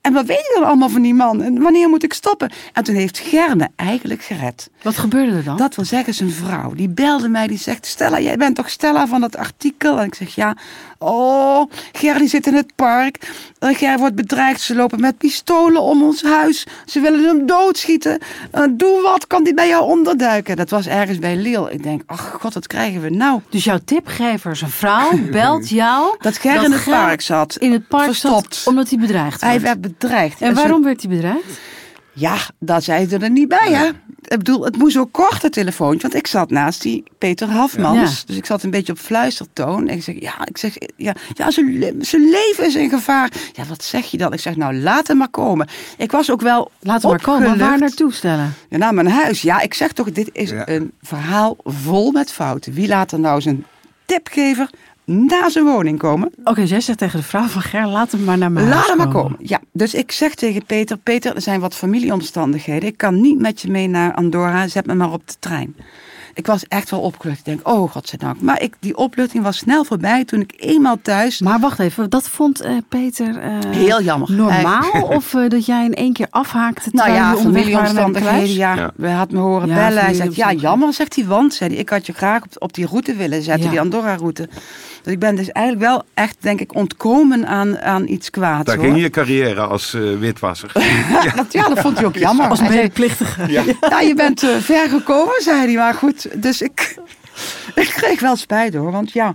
En wat weet ik dan allemaal van die man? En wanneer moet ik stoppen? En toen heeft Ger me eigenlijk gered. Wat gebeurde er dan? Dat wil zeggen, zijn vrouw, die belde mij, die zegt... Stella, jij bent toch Stella van dat artikel? En ik zeg, ja. Oh, Ger die zit in het park. Ger wordt bedreigd. Ze lopen met pistolen om ons huis. Ze willen hem doodschieten. Eh, doe wat, kan die bij jou onderduiken? Dat was ergens bij Leel. Ik denk, ach god, wat krijgen we nou? Dus jouw tipgever, zijn vrouw, belt jou... Dat Ger in het park zat. In het park Verstopt. zat, omdat hij bedreigd Hij werd. werd bedreigd. En waarom werd hij bedreigd? Ja, daar zei ze er niet bij, hè? Ik bedoel, het moest ook kort, het telefoontje. Want ik zat naast die Peter Hafmans. Ja. Dus ik zat een beetje op fluistertoon. En ik zeg, ja, ik zeg, ja, ja zijn, le- zijn leven is in gevaar. Ja, wat zeg je dan? Ik zeg, nou, laat hem maar komen. Ik was ook wel Laten we maar komen. Waar naartoe stellen? Ja, naar mijn huis. Ja, ik zeg toch, dit is Ja. een verhaal vol met fouten. Wie laat er nou zijn tipgever naar zijn woning komen? Oké, jij zegt tegen de vrouw van Ger, laat hem maar naar mijn Laat hem maar komen. Ja, dus ik zeg tegen Peter, Peter, er zijn wat familieomstandigheden. Ik kan niet met je mee naar Andorra, zet me maar op de trein. Ik was echt wel opgelucht. Ik denk, oh godzijdank. Maar ik, die opluchting was snel voorbij toen ik eenmaal thuis... Maar wacht even, dat vond eh, Peter eh, Heel jammer. normaal? of eh, dat jij in één keer afhaakte Nou ja, de familieomstandigheden. Ja, Ja. we had me horen Ja, bellen. Hij zegt, ja, jammer, zegt hij. Want, zei hij, ik had je graag op, op die route willen zetten, Ja. die Andorra-route. Dus ik ben dus eigenlijk wel echt, denk ik, ontkomen aan, aan iets kwaads. Daar hoor. ging je carrière als witwasser. Ja, dat, ja, dat vond hij ook jammer. Als medeplichtige. Ja, je bent ver gekomen, zei hij. Maar goed, dus ik, ik kreeg wel spijt hoor. Want ja,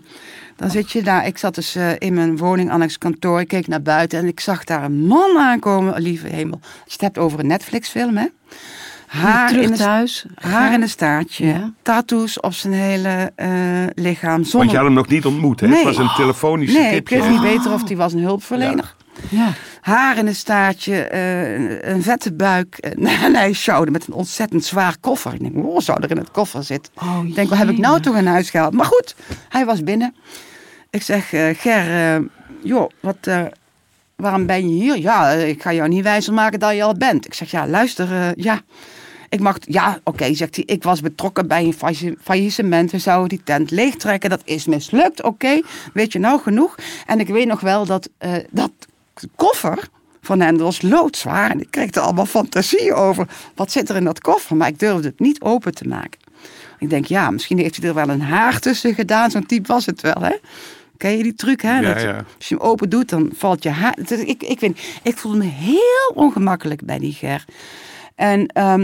dan zit je daar. Ik zat dus eh, in mijn woning, annex kantoor. Ik keek naar buiten en ik zag daar een man aankomen. Oh, lieve hemel. Als je het hebt over een Netflix-film, hè? Haar terug in, een, thuis. haar in een staartje. Ja. Tattoos op zijn hele eh, lichaam. Want je had hem nog niet ontmoet, hè? Nee. Het was een telefonische Nee, ik tipje. wist niet beter of hij was een hulpverlener. Ja. Haar in een staartje, eh, een- een vette buik. eh, En hij sjouwde met een ontzettend zwaar koffer. Ik denk, oh, zou er in het koffer zitten? Oh, ik denk, wat heb ik nou toch in huis gehaald? Maar goed, hij was binnen. Ik zeg, eh, Ger, eh, joh, wat, eh, waarom ben je hier? Ja, eh, ik ga jou niet wijzer maken dat je al bent. Ik zeg, ja, luister, eh, ja. Ik mag, ja, oké, zegt hij. Ik was betrokken bij een failli- faillissement. We zouden die tent leegtrekken. Dat is mislukt, oké. Weet je nou genoeg? En ik weet nog wel dat eh, dat koffer van hen was loodzwaar. En ik kreeg er allemaal fantasieën over. Wat zit er in dat koffer? Maar ik durfde het niet open te maken. Ik denk, ja, misschien heeft hij er wel een haar tussen gedaan. Zo'n type was het wel, hè? Ken je die truc, hè? Ja, Dat ja. Als je hem open doet, dan valt je haar... Ik, ik, weet, niet, ik voelde me heel ongemakkelijk bij die Ger. En ehm,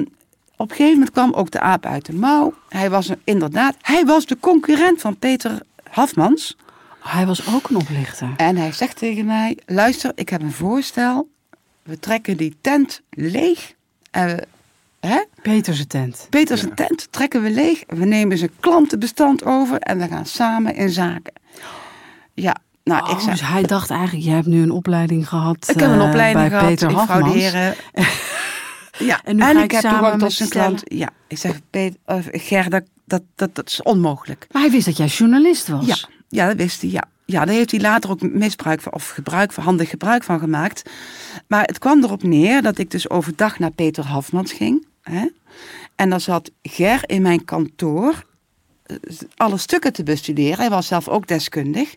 op een gegeven moment kwam ook de aap uit de mouw. Hij was een- inderdaad... Hij was de concurrent van Peter Hafmans. Hij was ook een oplichter. En hij zegt tegen mij: Luister, ik heb een voorstel. We trekken die tent leeg. En we, hè? Peterse tent. Peter zijn tent trekken we leeg. We nemen zijn klantenbestand over en we gaan samen in zaken. Ja, nou, ik Oh, zeg. dus hij dacht eigenlijk, jij hebt nu een opleiding gehad Ik heb een eh, opleiding bij gehad, Peter ik Hafmans. frauderen. ja, En nu ga ik ik heb samen toegang tot zijn klant. Ja, ik zeg, Peter, uh, Ger, dat, dat, dat, dat is onmogelijk. Maar hij wist dat jij journalist was. Ja, ja, dat wist hij. Ja. ja, daar heeft hij later ook misbruik van, of gebruik van, handig gebruik van gemaakt. Maar het kwam erop neer dat ik dus overdag naar Peter Hafmans ging. Hè? En dan zat Ger in mijn kantoor eh, alle stukken te bestuderen. Hij was zelf ook deskundig.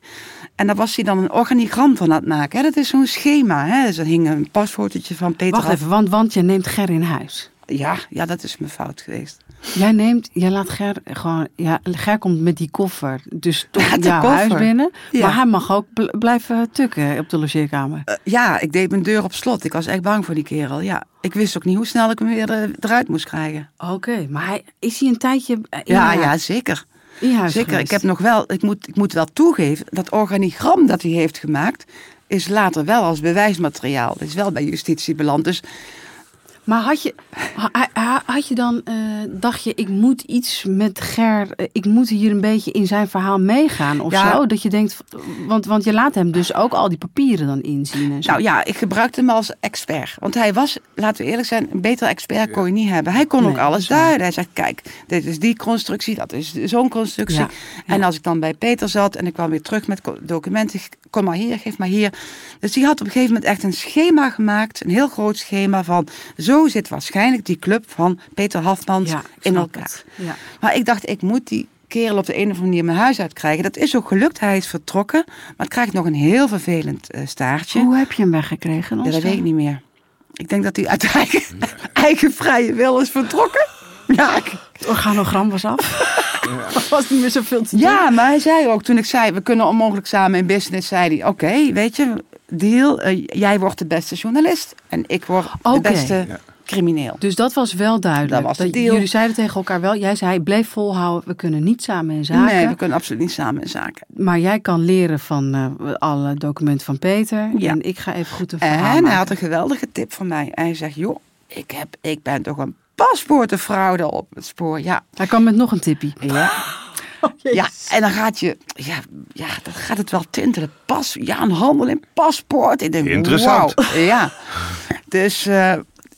En daar was hij dan een organigram van aan het maken. Hè? Dat is zo'n schema. Hè? Dus er hing een pasfotootje van Peter Wacht even, want, want je neemt Ger in huis. Ja, ja, dat is mijn fout geweest. Jij neemt, jij laat Ger gewoon, ja, Ger komt met die koffer, dus toch jouw koffer. huis binnen. Ja. Maar hij mag ook bl- blijven tukken op de logeerkamer. Eh, ja, ik deed mijn deur op slot. Ik was echt bang voor die kerel. Ja, ik wist ook niet hoe snel ik hem weer eh, eruit moest krijgen. Oké, maar hij, is hij een tijdje eh, in, Ja, ja, zeker. in huis Zeker. geweest? Ik heb nog wel, ik moet, ik moet wel toegeven, dat organigram dat hij heeft gemaakt, is later wel als bewijsmateriaal. Dat is wel bij justitie beland. Dus Maar had je, ha- ha- had je dan, eh, dacht je, ik moet iets met Ger, eh, ik moet hier een beetje in zijn verhaal meegaan of Ja. zo? Dat je denkt, want, want je laat hem dus ook al die papieren dan inzien en zo. Nou ja, ik gebruikte hem als expert. Want hij was, laten we eerlijk zijn, een betere expert kon je niet hebben. Hij kon Nee, ook alles is waar. duiden. Hij zegt, kijk, dit is die constructie, dat is zo'n constructie. Ja, En als ik dan bij Peter zat en ik kwam weer terug met documenten, kom maar hier, geef maar hier. Dus die had op een gegeven moment echt een schema gemaakt, een heel groot schema van, zo zit waarschijnlijk die club van Peter Hafmans Ja, in elkaar. Ja. Maar ik dacht, ik moet die kerel op de een of andere manier mijn huis uitkrijgen. Dat is ook gelukt, hij is vertrokken. Maar het krijgt nog een heel vervelend eh, staartje. Hoe heb je hem weggekregen? Ja, dat zo? weet ik niet meer. Ik denk dat hij uit eigen, eigen vrije wil is vertrokken. Ja, ik- Het organogram was af. Er was niet meer zoveel te doen. ja, maar hij zei ook, toen ik zei, we kunnen onmogelijk samen in business, zei hij, oké, weet je, deal, eh, jij wordt de beste journalist en ik word de beste Ja. crimineel. Dus dat was wel duidelijk. Dat was de deal. Jullie zeiden tegen elkaar wel, jij zei, bleef volhouden, we kunnen niet samen in zaken. Nee, we kunnen absoluut niet samen in zaken. Maar jij kan leren van eh, alle documenten van Peter. Ja. En ik ga even goed een verhaal En hij maken. had een geweldige tip van mij. En hij zegt, joh, ik, heb, ik ben toch een paspoortenfraude op het spoor. Ja, Hij kwam met nog een tippie. ja. Ja, en dan gaat je, ja, ja, dan gaat het wel tintelen. Pas, ja, een handel in paspoort. Ik denk, Interessant. Ja, dus eh,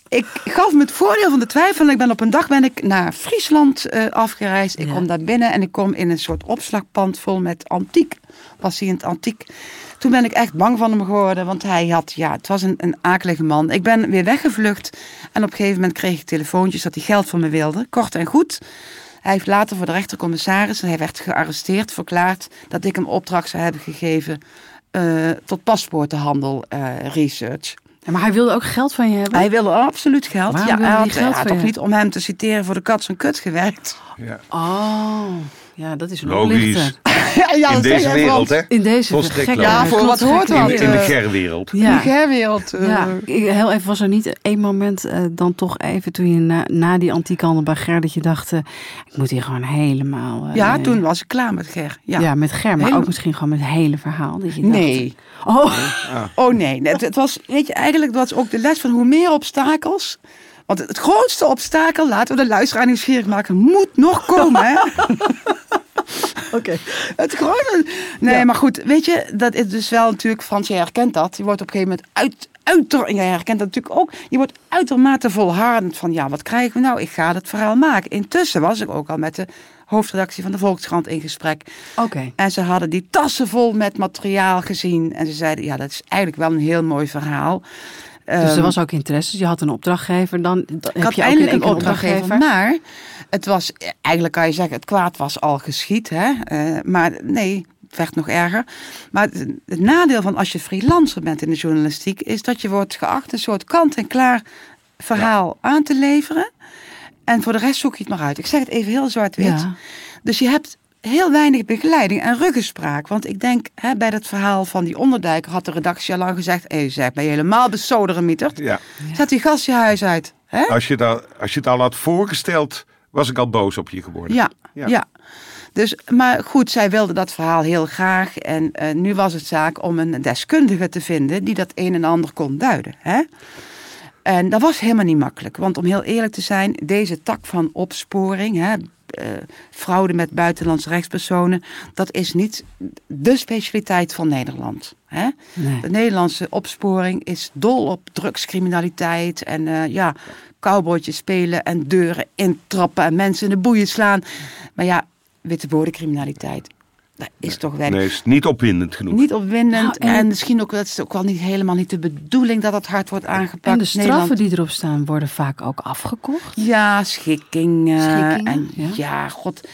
ik gaf me het voordeel van de twijfel. En ik ben op een dag ben ik naar Friesland eh, afgereisd. Ik Ja. kom daar binnen en ik kom in een soort opslagpand vol met antiek. Was hij in het antiek. Toen ben ik echt bang van hem geworden, want hij had, ja, het was een, een akelige man. Ik ben weer weggevlucht en op een gegeven moment kreeg ik telefoontjes dat hij geld van me wilde. Kort en goed. Hij heeft later voor de rechtercommissaris, en hij werd gearresteerd, verklaard dat ik hem opdracht zou hebben gegeven eh, tot paspoortenhandel eh, research. Maar hij wilde ook geld van je hebben. Hij wilde absoluut geld. Waarom ja, wilde hij hij had, geld hij had van toch je? niet om hem te citeren voor de kat en kut gewerkt. Ja. Oh, ja, dat is een Logisch. ja, In deze wereld, hè? In deze logisch. Ja, voor wat hoort wat, In, in de eh, gerwereld. In Ja. de gerwereld. eh, Ja, ik- heel even was er niet één moment eh, dan toch even toen je na, na die antiekhandel bij Ger dat je dacht, eh, ik moet hier gewoon helemaal. eh, ja, toen was ik klaar met Ger. Ja. Ja, met Ger, maar Helemaal- ook misschien gewoon met het hele verhaal. Dat je dacht, Nee. Oh, Oh nee, het, het was, weet je, eigenlijk was ook de les van hoe meer obstakels. Want het grootste obstakel, laten we de luisteraar nieuwsgierig maken, moet nog komen. Hè? oké. Het grote. Nee, maar goed, weet je, dat is dus wel natuurlijk, Frans, jij herkent dat. Je wordt op een gegeven moment uit, uiter, en jij herkent dat natuurlijk ook. Je wordt uitermate volhardend van, ja, wat krijgen we nou? Ik ga het verhaal maken. Intussen was ik ook al met de hoofdredactie van de Volkskrant in gesprek. Oké. En ze hadden die tassen vol met materiaal gezien. En ze zeiden, ja, dat is eigenlijk wel een heel mooi verhaal. Dus er Ehm, was ook interesse. Dus je had een opdrachtgever. Dan dan ik heb had je eindelijk een opdrachtgever, maar het was, eigenlijk kan je zeggen, het kwaad was al geschied. Hè? Eh, maar nee, het werd nog erger. Maar het, het nadeel van als je freelancer bent in de journalistiek, is dat je wordt geacht een soort kant-en-klaar verhaal aan te leveren. En voor de rest zoek je het maar uit. Ik zeg het even heel zwart-wit. Ja. Dus je hebt heel weinig begeleiding en ruggespraak. Want ik denk, hè, bij dat verhaal van die onderduiker had de redactie al lang gezegd... hé, hey, zeg, ben je helemaal besodemieterd? Ja. Zet die gast je huis uit. Hè? Als, je dat, als je het al had voorgesteld, was ik al boos op je geworden. Ja, Ja. ja. Dus, maar goed, zij wilde dat verhaal heel graag. En eh, nu was het zaak om een deskundige te vinden die dat een en ander kon duiden. Hè? En dat was helemaal niet makkelijk. Want om heel eerlijk te zijn, deze tak van opsporing, hè, eh, fraude met buitenlandse rechtspersonen, dat is niet de specialiteit van Nederland. Hè? Nee. De Nederlandse opsporing is dol op drugscriminaliteit en eh, ja, cowboytjes spelen en deuren intrappen en mensen in de boeien slaan. Maar ja, wittebodencriminaliteit, dat is toch wel Nee, is niet opwindend genoeg. niet opwindend. Nou, en- en, misschien ook, dat is ook wel niet helemaal niet de bedoeling dat het hard wordt aangepakt. En de straffen Nederland- die erop staan worden vaak ook afgekocht. Ja, schikkingen. Schikkingen, en, ja. ja. god.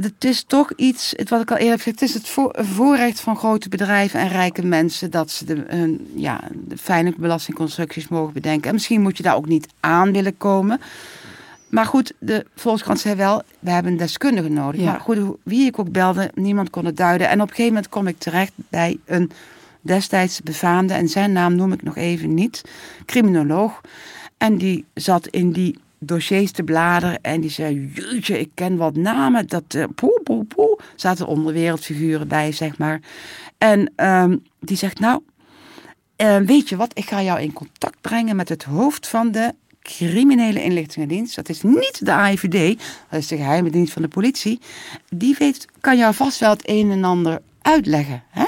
Het is toch iets, het, wat ik al eerder heb gezegd, het is het voor, voorrecht van grote bedrijven en rijke mensen dat ze de, hun, ja, de fijne belastingconstructies mogen bedenken. En misschien moet je daar ook niet aan willen komen. Maar goed, de Volkskrant zei wel, we hebben een deskundige nodig. Ja. Maar goed, wie ik ook belde, niemand kon het duiden. En op een gegeven moment kom ik terecht bij een destijds befaamde, en zijn naam noem ik nog even niet, criminoloog. En die zat in die dossiers te bladeren en die zei, jeetje, ik ken wat namen. Dat, eh, poe, poe, poe. Zaten onderwereldfiguren bij, zeg maar. En ehm, die zegt, nou, eh, weet je wat, ik ga jou in contact brengen met het hoofd van de criminele inlichtingendienst. Dat is niet de AIVD, dat is de geheime dienst van de politie. Die weet, kan jou vast wel het een en ander uitleggen hè,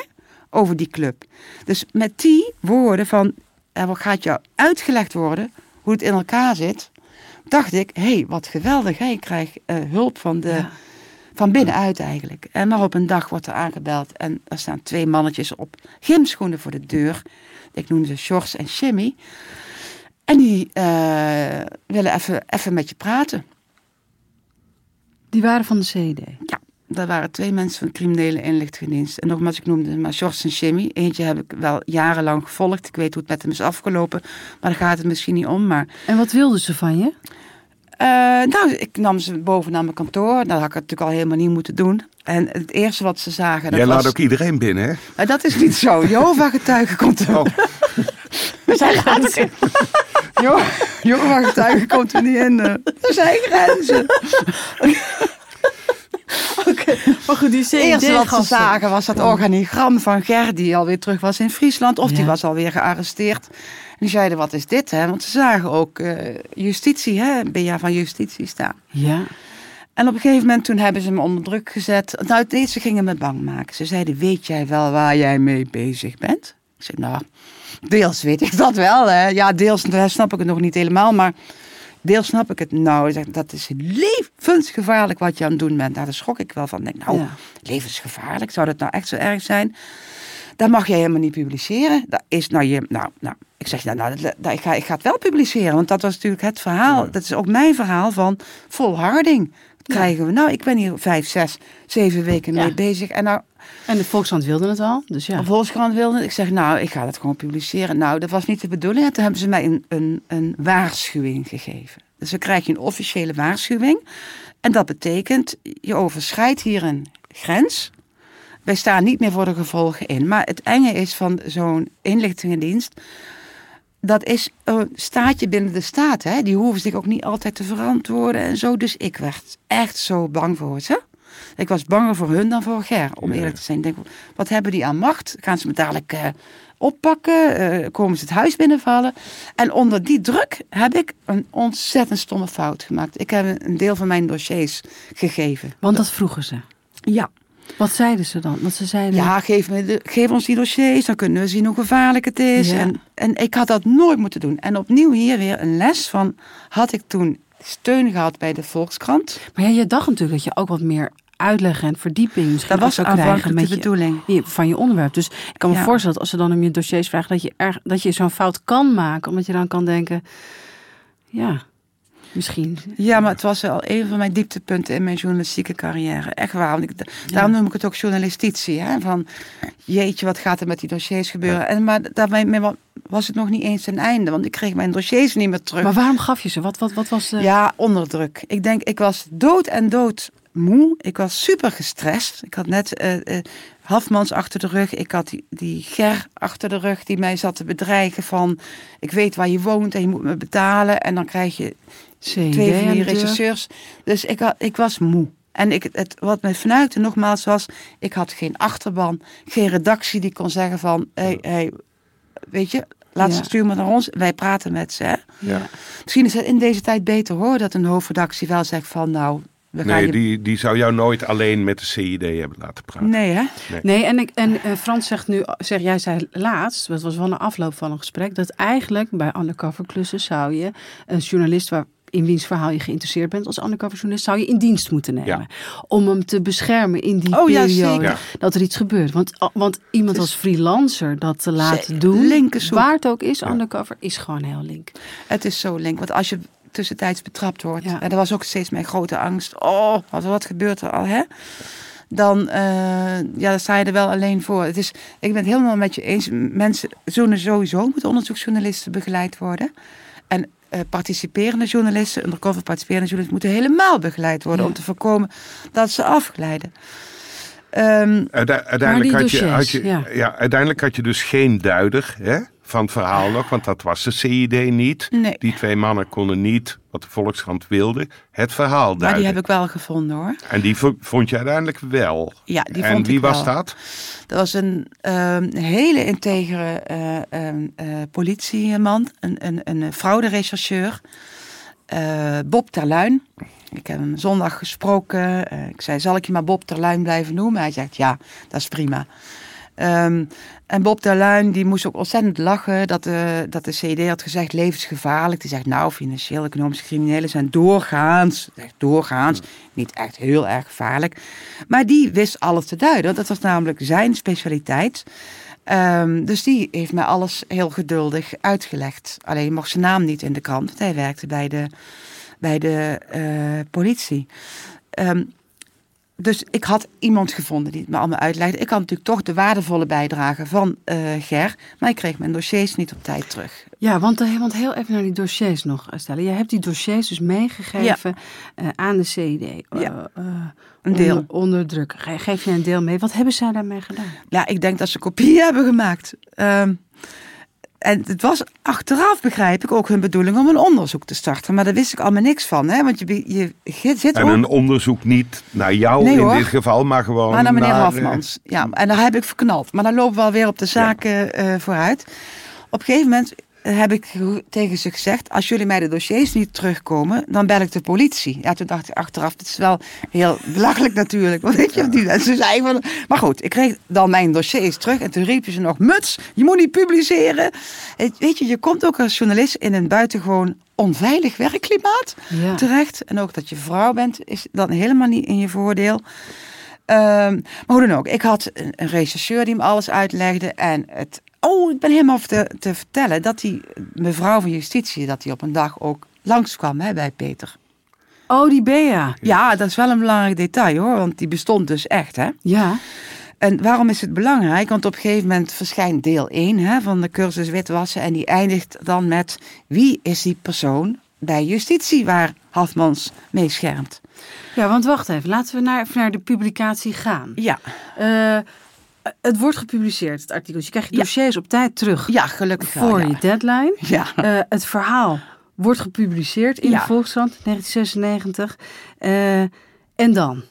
over die club. Dus met die woorden van, er gaat jou uitgelegd worden hoe het in elkaar zit, dacht ik, hé, hey, wat geweldig, hè? ik krijg eh, hulp van, de, Ja. van binnenuit eigenlijk. En maar op een dag wordt er aangebeld en er staan twee mannetjes op gymschoenen voor de deur. Ik noem ze Sjors en Jimmy. En die eh, willen even, even met je praten. Die waren van de CD. Ja, dat waren twee mensen van de criminele inlichtingendienst. En nogmaals, ik noemde maar Sjors en Jimmy. Eentje heb ik wel jarenlang gevolgd. Ik weet hoe het met hem is afgelopen. Maar daar gaat het misschien niet om. Maar En wat wilden ze van je? Eh, nou, ik nam ze boven naar mijn kantoor. Dat had ik natuurlijk al helemaal niet moeten doen. En het eerste wat ze zagen... Dat Jij was... laat ook iedereen binnen, hè? Maar dat is niet zo. Jehovah-getuigen komt er. Oh. Zij laat ook in. Jo- Jehovah-getuigen komt er niet in. eh. Er zijn grenzen. Maar goed, die Het eerste wat ze zagen was dat organigram van Ger, die alweer terug was in Friesland. Of die was alweer gearresteerd. En die zeiden, wat is dit? Hè? Want ze zagen ook eh, justitie, hè? BA van justitie staan. Ja. En op een gegeven moment toen hebben ze me onder druk gezet. Nou, deze gingen me bang maken. Ze zeiden, weet jij wel waar jij mee bezig bent? Ik zei, nou, deels weet ik dat wel. Hè. Ja, deels snap ik het nog niet helemaal, maar deels snap ik het. Nou, dat is levensgevaarlijk wat je aan het doen bent. Nou, daar schrok ik wel van. Denk, nou, Ja. levensgevaarlijk? Zou dat nou echt zo erg zijn? Dat mag jij helemaal niet publiceren. Dat is nou je. Nou, nou ik zeg, nou, nou dat, dat- ik, ga, ik ga het wel publiceren. Want dat was natuurlijk het verhaal. Dat is ook mijn verhaal van volharding. Dat krijgen we. Nou, ik ben hier vijf, zes, zeven weken mee bezig. En nou, En de Volkskrant wilde het al, dus ja. de Volkskrant wilde. Ik zeg, nou, ik ga dat gewoon publiceren. Nou, dat was niet de bedoeling. En toen hebben ze mij een, een, een waarschuwing gegeven. Dus dan krijg je een officiële waarschuwing. En dat betekent, je overschrijdt hier een grens. Wij staan niet meer voor de gevolgen in. Maar het enge is van zo'n inlichtingendienst. Dat is een staatje binnen de staat. Hè? Die hoeven zich ook niet altijd te verantwoorden en zo. Dus ik werd echt zo bang voor ze. Ik was banger voor hun dan voor Ger, om eerlijk te zijn. Ik denk, wat hebben die aan macht? Gaan ze me dadelijk eh, oppakken? Eh, komen ze het huis binnenvallen? En onder die druk heb ik een ontzettend stomme fout gemaakt. Ik heb een deel van mijn dossiers gegeven. Want dat vroegen ze. Ja. Wat zeiden ze dan? Want ze zeiden... Ja, geef, me de, geef ons die dossiers, dan kunnen we zien hoe gevaarlijk het is. Ja. En, en ik had dat nooit moeten doen. En opnieuw hier weer een les van, had ik toen steun gehad bij de Volkskrant. Maar ja, je dacht natuurlijk dat je ook wat meer uitleg en verdieping misschien Dat was ook krijgen met de bedoeling. je- van je onderwerp. Dus ik kan me Ja. voorstellen dat als ze dan om je dossiers vragen, dat je, erg, dat je zo'n fout kan maken. Omdat je dan kan denken, ja, misschien. Ja, maar het was wel een van mijn dieptepunten in mijn journalistieke carrière. Echt waar. Want ik, daarom noem ik het ook journalistitie. Hè? Van, jeetje, wat gaat er met die dossiers gebeuren? En, maar daarbij was het nog niet eens een einde. Want ik kreeg mijn dossiers niet meer terug. Maar waarom gaf je ze? Wat, wat, wat was de... Ja, onderdruk. Ik denk, ik was dood en dood moe. Ik was super gestrest. Ik had net eh eh, Hafmans achter de rug. Ik had die, die Ger achter de rug die mij zat te bedreigen van... ik weet waar je woont en je moet me betalen. En dan krijg je CD twee van die regisseurs. Dus ik, had, ik was moe. En ik, het, wat me vanuit nogmaals was, ik had geen achterban, geen redactie die kon zeggen van, hey, hey, weet je, laat Ja. ze sturen naar ons, wij praten met ze. Hè? Ja. Misschien is het in deze tijd beter hoor, dat een hoofdredactie wel zegt van, nou, we Nee, je... die, die zou jou nooit alleen met de CID hebben laten praten. Nee hè? Nee, en, ik, en eh, Frans zegt nu, zeg, jij zei laatst, dat was wel een afloop van een gesprek, dat eigenlijk bij undercover klussen zou je een journalist waar in wiens verhaal je geïnteresseerd bent als undercover journalist, zou je in dienst moeten nemen. Om hem te beschermen in die Oh, ja, periode zeker. dat er iets gebeurt. Want, want iemand als freelancer dat te laten doen, waar het ook is, undercover, is gewoon heel link. Het is zo link, want als je tussentijds betrapt wordt, Ja. en dat was ook steeds mijn grote angst, oh, wat, wat gebeurt er al hè? Dan, eh, ja, dan sta je er wel alleen voor. Het is, ik ben het helemaal met je eens. Mensen zullen sowieso moeten onderzoeksjournalisten begeleid worden. En eh, participerende journalisten, undercover participerende journalisten, moeten helemaal begeleid worden Ja. om te voorkomen dat ze afglijden. Ehm, Uite- uiteindelijk, had je, had dossiers, je, ja. ja. uiteindelijk had je dus geen duider hè, van het verhaal nog, want dat was de CID niet. Nee. Die twee mannen konden niet, wat de Volkskrant wilde, het verhaal Maar duiden. die heb ik wel gevonden hoor. En die vo- vond je uiteindelijk wel. Ja, die en vond wie ik was wel. dat? Dat was een ehm, hele integere eh, politieman, een, een, een frauderechercheur, eh, Bob Terluin. Ik heb hem zondag gesproken. Ik zei, zal ik je maar Bob Terluin blijven noemen? Hij zegt, ja, dat is prima. Ehm, en Bob Terluin die moest ook ontzettend lachen dat de, dat de CD had gezegd levensgevaarlijk. Die zegt nou, financieel economische criminelen zijn doorgaans, echt doorgaans, niet echt heel erg gevaarlijk. Maar die wist alles te duiden, dat was namelijk zijn specialiteit. Ehm, dus die heeft mij alles heel geduldig uitgelegd. Alleen mocht zijn naam niet in de krant, want hij werkte bij de, bij de eh, politie. Ehm, dus ik had iemand gevonden die het me allemaal uitlegde. Ik had natuurlijk toch de waardevolle bijdrage van eh, Ger. Maar ik kreeg mijn dossiers niet op tijd terug. Ja, want, eh, want heel even naar die dossiers nog eh, stellen. Je hebt die dossiers dus meegegeven aan de CID. Ja, een deel. Onder, onder druk. Ge- Geef je een deel mee. Wat hebben zij daarmee gedaan? Ja, ik denk dat ze kopieën hebben gemaakt. Ehm, en het was achteraf, begrijp ik, ook hun bedoeling om een onderzoek te starten. Maar daar wist ik allemaal niks van. Hè? Want je, je, je zit En ook... een onderzoek niet naar jou Nee, in hoor. dit geval, maar gewoon Maar naar meneer naar, eh, Hafmans. Ja, en daar heb ik verknald. Maar dan lopen we alweer op de zaken eh, vooruit. Op een gegeven moment heb ik ge- tegen ze gezegd... als jullie mij de dossiers niet terugkomen, dan bel ik de politie. Ja, toen dacht ik achteraf, dit is wel heel belachelijk natuurlijk. Want weet je, die mensen zeiden van... Maar goed, ik kreeg dan mijn dossiers terug. En toen riepen ze nog, muts, je moet niet publiceren. Weet je, je komt ook als journalist in een buitengewoon onveilig werkklimaat Ja. terecht. En ook dat je vrouw bent, is dan helemaal niet in je voordeel. Ehm, maar hoe dan ook, ik had een, een rechercheur die me alles uitlegde. En het. Oh, ik ben helemaal te, te vertellen dat die mevrouw van justitie, dat die op een dag ook langskwam hè, bij Peter. Oh, die Bea. Ja, dat is wel een belangrijk detail hoor, want die bestond dus echt. Hè? Ja. En waarom is het belangrijk? Want op een gegeven moment verschijnt deel 1 hè, van de cursus witwassen. En die eindigt dan met wie is die persoon bij justitie waar Hafmans mee schermt. Ja, want wacht even. Laten we naar, naar de publicatie gaan. Ja, Eh, het wordt gepubliceerd, het artikel. Dus je krijgt je Ja. dossiers op tijd terug. ja gelukkig voor je deadline. Ja. Eh, het verhaal wordt gepubliceerd in de Volkskrant 1996. Eh, en dan?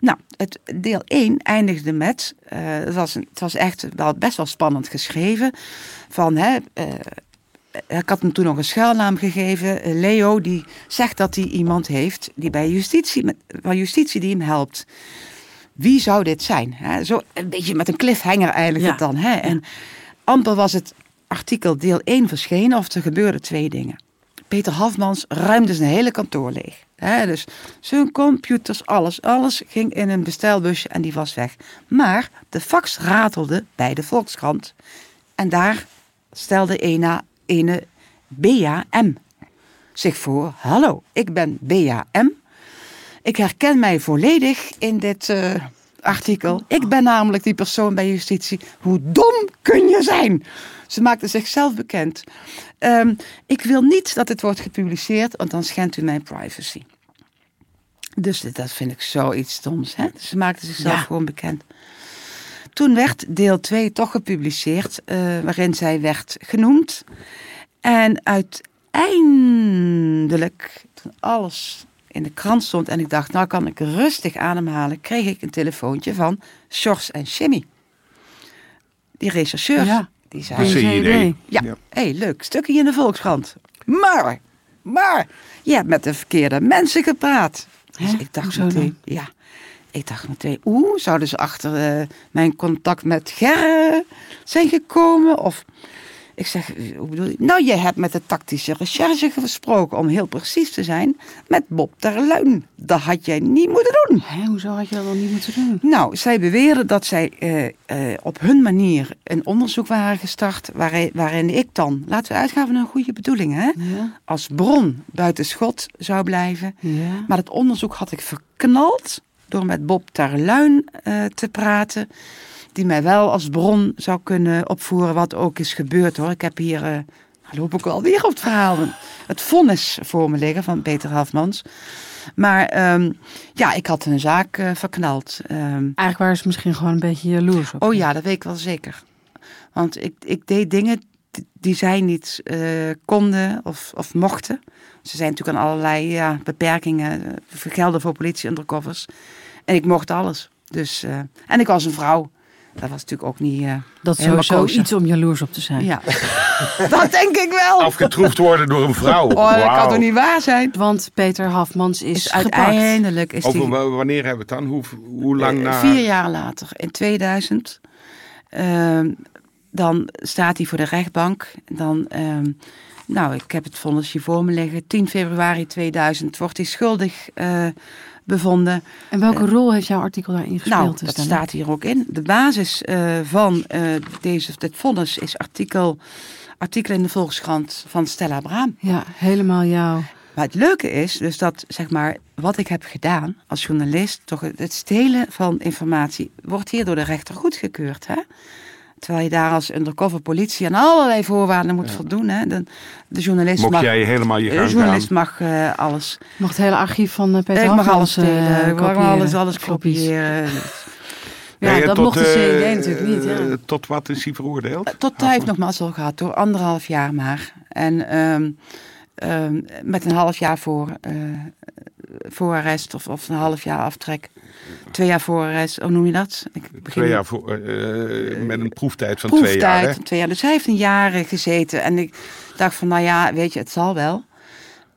Nou, het deel 1 eindigde met, eh, het, was een- het was echt wel best wel spannend geschreven, van hè, ik had hem toen nog een schuilnaam gegeven, Leo, die zegt dat hij iemand heeft die bij justitie, met, van justitie die hem helpt. Wie zou dit zijn? Zo een beetje met een cliffhanger eigenlijk Ja. het dan. Hè? En amper was het artikel deel 1 verschenen of er gebeurden twee dingen. Peter Hafmans ruimde zijn hele kantoor leeg. Dus zijn computers, alles, alles ging in een bestelbusje en die was weg. Maar de fax ratelde bij de Volkskrant. En daar stelde ene, ene Bea M. zich voor. Hallo, ik ben Bea M. Ik herken mij volledig in dit eh, artikel. Ik ben namelijk die persoon bij justitie. Hoe dom kun je zijn? Ze maakte zichzelf bekend. Ehm, ik wil niet dat het wordt gepubliceerd, want dan schendt u mijn privacy. Dus dit- dat vind ik zoiets stoms. Hè? Ze maakte zichzelf Ja. gewoon bekend. Toen werd deel 2 toch gepubliceerd, eh, waarin zij werd genoemd. En uiteindelijk, toen alles in de krant stond en ik dacht, nou kan ik rustig ademhalen, kreeg ik een telefoontje van Sjors en Jimmy. Die rechercheurs. Ja. Die zeiden, CID. ja, Ja. hey, leuk, stukje in de Volkskrant. Maar, maar, je hebt met de verkeerde mensen gepraat. Dus Hè? ik dacht Hoezo meteen, ja, ik dacht meteen, oeh, zouden ze achter eh, mijn contact met Ger eh, zijn gekomen? Of, ik zeg, hoe bedoel je? Nou, je hebt met de tactische recherche gesproken, om heel precies te zijn, met Bob Terluin. Dat had jij niet moeten doen. Hè, hoezo had je dat dan niet moeten doen? Nou, zij beweren dat zij eh, eh, op hun manier een onderzoek waren gestart. Waarin, waarin ik dan, laten we uitgaan van een goede bedoeling, hè, Ja. als bron buiten schot zou blijven. Ja. Maar het onderzoek had ik verknald door met Bob Terluin eh, te praten. Die mij wel als bron zou kunnen opvoeren, wat ook is gebeurd hoor. Ik heb hier, dan loop ik alweer op het verhaal, het vonnis voor me liggen van Peter Hafmans. Maar ehm, ja, ik had een zaak eh, verknald. Ehm, Eigenlijk waren ze misschien gewoon een beetje jaloers op. Oh ja, dat weet ik wel zeker. Want ik, ik deed dingen die, zij niet eh, konden of, of mochten. Ze zijn natuurlijk aan allerlei ja, beperkingen gelden voor politie undercovers. En ik mocht alles. Dus, en ik was een vrouw. Dat was natuurlijk ook niet eh Dat is sowieso iets om jaloers op te zijn. Ja, dat denk ik wel. Afgetroefd worden door een vrouw. Oh, dat kan toch niet waar zijn? Want Peter Hafmans is, Is uiteindelijk is Over die, wanneer hebben we het dan? Hoe, hoe lang eh, na? vier jaar later, in 2000, ehm, dan staat hij voor de rechtbank. Dan, ehm, nou, ik heb het vonnis hier voor me liggen. 10 februari 2000 wordt hij schuldig eh, bevonden. En welke rol heeft jouw artikel daarin gespeeld? Nou, dus dat dan? staat hier ook in. De basis eh, van eh, deze, dit vonnis is artikel, artikel in de Volkskrant van Stella Braam. Ja, helemaal jou. Maar het leuke is dus dat, zeg maar, wat ik heb gedaan als journalist, toch het- het stelen van informatie, wordt hier door de rechter goedgekeurd. Hè? Terwijl je daar als undercover politie aan allerlei voorwaarden moet voldoen. Hè? De, de journalist Mocht mag, jij helemaal je de journalist gaan? mag eh, alles. Mag het hele archief van eh, Peter ik mag alles Hafmans, eh, ik mag alles, alles kopiëren. Ja, Nee, dat tot, mocht de CED natuurlijk niet. Ja. Tot wat is hij veroordeeld? Tot hij heeft nog mazzel gehad door anderhalf jaar maar. En ehm, ehm, met een half jaar voor, eh voorarrest of, of een half jaar aftrek. Twee jaar voorarrest, hoe noem je dat? Ik begin Twee jaar voor, eh, eh, met een proeftijd van twee jaar. Hè? twee jaar. Dus hij heeft een jaar eh, gezeten. En ik dacht van, nou ja, weet je, het zal wel.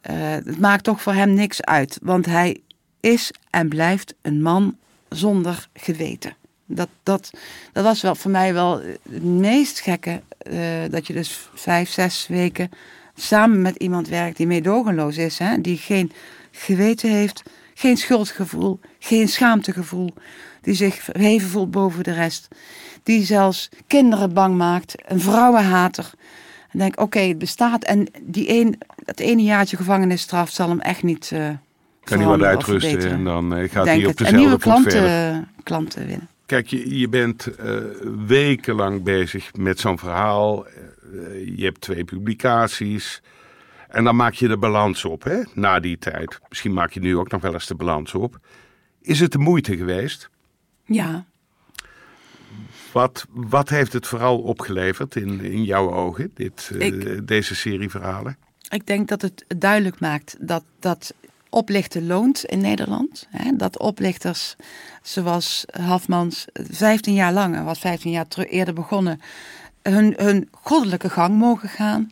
Eh, het maakt toch voor hem niks uit. Want hij is en blijft een man zonder geweten. Dat, dat, dat was wel voor mij wel het meest gekke. eh, dat je dus vijf, zes weken samen met iemand werkt die meedogenloos is. Hè? Die geen geweten heeft, geen schuldgevoel, geen schaamtegevoel. Die zich verheven voelt boven de rest. Die zelfs kinderen bang maakt. Een vrouwenhater. En denk, oké, het bestaat. En die een, dat ene jaartje gevangenisstraf zal hem echt niet uh, Kan hij wat uitrusten en dan eh, gaat hij op dezelfde En nieuwe klanten, klanten winnen. Kijk, je, je bent eh, wekenlang bezig met zo'n verhaal. Eh, je hebt twee publicaties. En dan maak je de balans op, hè? Na die tijd. Misschien maak je nu ook nog wel eens de balans op. Is het de moeite geweest? Ja, Wat, wat heeft het vooral opgeleverd in, in jouw ogen, dit, eh, deze serie verhalen? ik denk dat het duidelijk maakt dat, dat oplichten loont in Nederland. Hè? Dat oplichters zoals Hafmans 15 jaar lang, was 15 jaar terug, eerder begonnen, hun, hun goddelijke gang mogen gaan.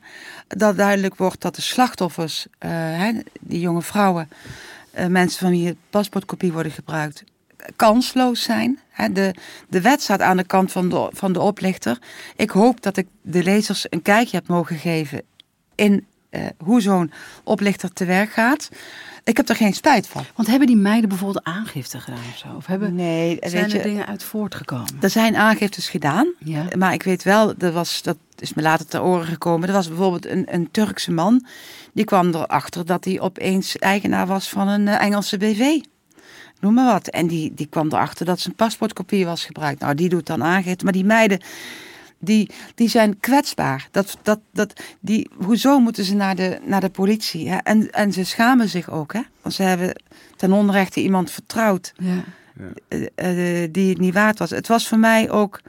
Dat duidelijk wordt dat de slachtoffers, eh, hè, die jonge vrouwen, eh, mensen van wie het paspoortkopie worden gebruikt, kansloos zijn. De, de wet staat aan de kant van de, van de oplichter. Ik hoop dat ik de lezers een kijkje heb mogen geven in eh, hoe zo'n oplichter te werk gaat. Ik heb er geen spijt van. Want hebben die meiden bijvoorbeeld aangifte gedaan of zo? Of hebben, Nee, zijn weet er je, dingen uit voortgekomen? er zijn aangiftes gedaan. Ja. Maar ik weet wel, er was, dat is me later ter oren gekomen. Er was bijvoorbeeld een, een Turkse man. Die kwam erachter dat hij opeens eigenaar was van een eh, Engelse BV. Noem maar wat. En die, die kwam erachter dat zijn paspoortkopie was gebruikt. Nou, die doet dan aangifte. Maar die meiden, die, die zijn kwetsbaar. Dat, dat, dat, die, hoezo moeten ze naar de, naar de politie? Hè? En, en ze schamen zich ook. Hè? Want ze hebben ten onrechte iemand vertrouwd Ja. eh, eh, die het niet waard was. Het was voor mij ook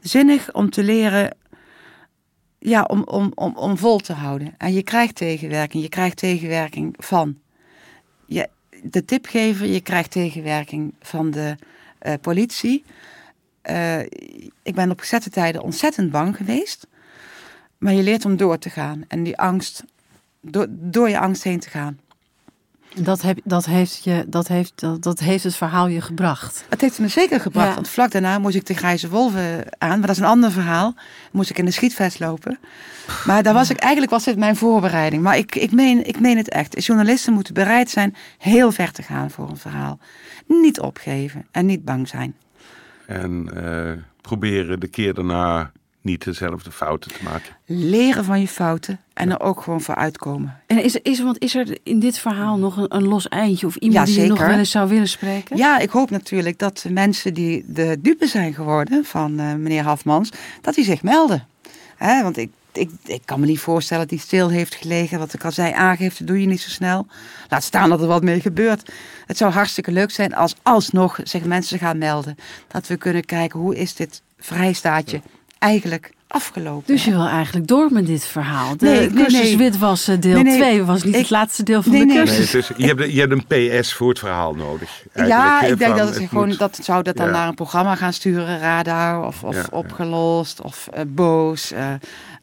zinnig om te leren, ja, om, om, om, om vol te houden. En je krijgt tegenwerking. Je krijgt tegenwerking van je, de tipgever, je krijgt tegenwerking van de eh, politie. Eh, ik ben op gezette tijden ontzettend bang geweest. Maar je leert om door te gaan. En die angst, door, door je angst heen te gaan. Dat, heb, dat, heeft je, dat, heeft, dat, dat heeft het verhaal je gebracht. Het heeft me zeker gebracht. Ja. Want vlak daarna moest ik de grijze wolven aan. Maar dat is een ander verhaal. Moest ik in de schietvest lopen. Maar daar was ik, eigenlijk was dit mijn voorbereiding. Maar ik, ik, meen, ik meen het echt. Journalisten moeten bereid zijn heel ver te gaan voor een verhaal. Niet opgeven en niet bang zijn. En eh, proberen de keer daarna niet dezelfde fouten te maken. Leren van je fouten en er ook gewoon voor uitkomen. En is, is, want is er in dit verhaal nog een, een los eindje of iemand Ja, die je nog wel eens zou willen spreken? Ja, ik hoop natuurlijk dat de mensen die de dupe zijn geworden van eh, meneer Hafmans, dat die zich melden. Hè, want ik, ik, ik kan me niet voorstellen dat hij stil heeft gelegen. Wat ik al zei, aangifte doe je niet zo snel. Laat staan dat er wat mee gebeurt. Het zou hartstikke leuk zijn als alsnog zich mensen gaan melden. Dat we kunnen kijken hoe is dit vrijstaatje eigenlijk afgelopen. Dus je wil eigenlijk door met dit verhaal. De Nee, nee, cursus nee. witwassen deel Nee, nee. 2 was niet Ik- het laatste deel van Nee, de nee. Nee, cursus. het is, je, hebt, je hebt een PS voor het verhaal nodig. ja, eigenlijk, hè, ik denk van, dat het, gewoon moet- dat zou dat dan ja. naar een programma gaan sturen, radar of, of Ja, ja. opgelost of eh, boos. eh.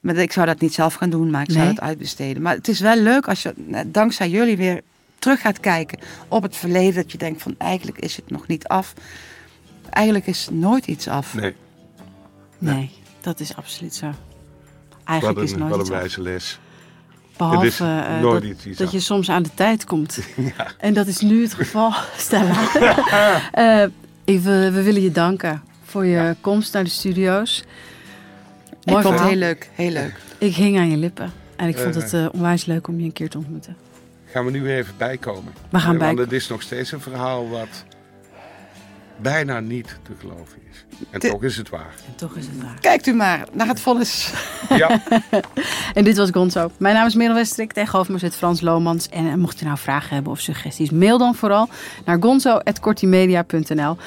Maar ik zou dat niet zelf gaan doen, maar ik zou Nee. het uitbesteden. Maar het is wel leuk als je eh, dankzij jullie weer terug gaat kijken op het verleden, dat je denkt van eigenlijk is het nog niet af. Eigenlijk is nooit iets af. Nee, Nee, dat is absoluut zo. wat Eigenlijk is een, nooit wat een iets af. wijze les. Behalve eh, nooit dat, dat je soms aan de tijd komt. En dat is nu het geval, Stella. Eh, we willen je danken voor je komst naar de studio's. Ik Mooi vond het heel leuk, heel leuk. Ik hing aan je lippen. En ik vond het eh, onwijs leuk om je een keer te ontmoeten. Gaan we nu even bijkomen. We gaan Eh, Want het is nog steeds een verhaal wat bijna niet te geloven is. En De- toch is het waar. En toch is het waar. Kijkt u maar naar het vonnis. Ja, En dit was Gonzo. Mijn naam is Merel Westrik. Tegenover me zit Frans Lomans. En mocht je nou vragen hebben of suggesties, mail dan vooral naar gonzo.kortimedia.nl.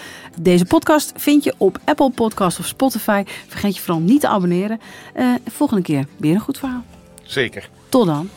Deze podcast vind je op Apple Podcast of Spotify. Vergeet je vooral niet te abonneren. Eh, volgende keer weer een goed verhaal. zeker. Tot dan.